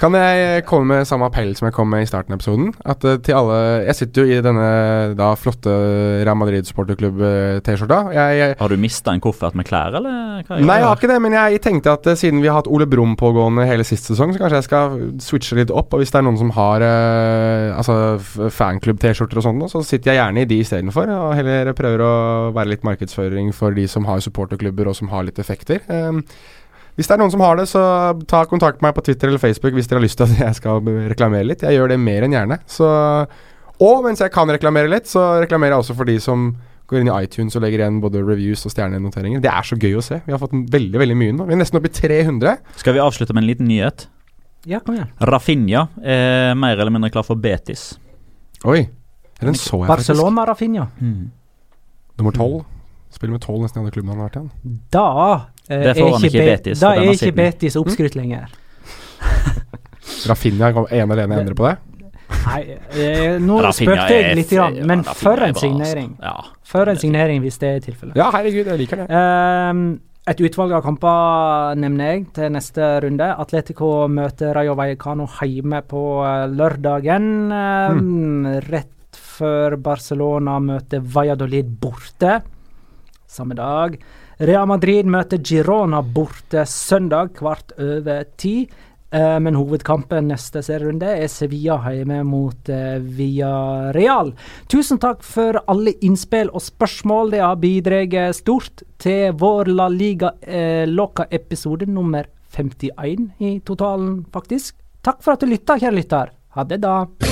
Speaker 5: Kan jeg komme med samme appell som jeg kom med i starten av episoden? At uh, til alle Jeg sitter jo i denne da flotte Real Madrid supporterklubb-T-skjorta.
Speaker 4: Har du mista en koffert med klær, eller?
Speaker 5: Nei, jeg har ikke det, men jeg tenkte at uh, siden vi har hatt Ole Brumm pågående hele sist sesong, så kanskje jeg skal switche litt opp. Og hvis det er noen som har uh, altså fanklubb-T-skjorter og sånn, så sitter jeg gjerne i de istedenfor. Og heller prøver å være litt markedsføring for de som har supporterklubber og som har litt effekter. Um, hvis det er noen som har det, så ta kontakt med meg på Twitter eller Facebook hvis dere har lyst til at jeg skal reklamere litt. Jeg gjør det mer enn gjerne. Så, og mens jeg kan reklamere litt, så reklamerer jeg også for de som går inn i iTunes og legger igjen både reviews og stjernenoteringer. Det er så gøy å se. Vi har fått veldig veldig mye nå. Vi er nesten oppe i 300.
Speaker 4: Skal vi avslutte med en liten nyhet?
Speaker 1: Ja, kom igjen.
Speaker 4: Rafinha er mer eller mindre klar for Betis.
Speaker 5: Oi. Den så jeg
Speaker 1: faktisk. Barcelona Rafinha.
Speaker 4: Mm.
Speaker 5: Nummer tolv. Spiller med tolv nesten i alle klubbene han har vært igjen.
Speaker 1: Da
Speaker 4: det får han ikke i Betis.
Speaker 1: Da er ikke Betis oppskrytt lenger. [laughs]
Speaker 5: Rafinha kom ene alene endre på det?
Speaker 1: Nei, eh, nå spøkte jeg litt, grann, men ja, for en signering.
Speaker 4: Ja.
Speaker 1: For en signering, hvis det er tilfellet.
Speaker 5: Ja, herregud, jeg liker det.
Speaker 1: Um, et utvalg av kamper nevner jeg til neste runde. Atletico møter Rayo Vallecano hjemme på uh, lørdagen. Um, mm. Rett før Barcelona møter Valladolid borte samme dag. Real Madrid møter Girona borte søndag kvart over ti. Uh, men hovedkampen neste serierunde er Sevilla hjemme mot uh, Villarreal. Tusen takk for alle innspill og spørsmål. Det har bidratt stort til vår La Liga uh, Loca-episode nummer 51 i totalen, faktisk. Takk for at du lytta, kjære lytter. Ha det, da.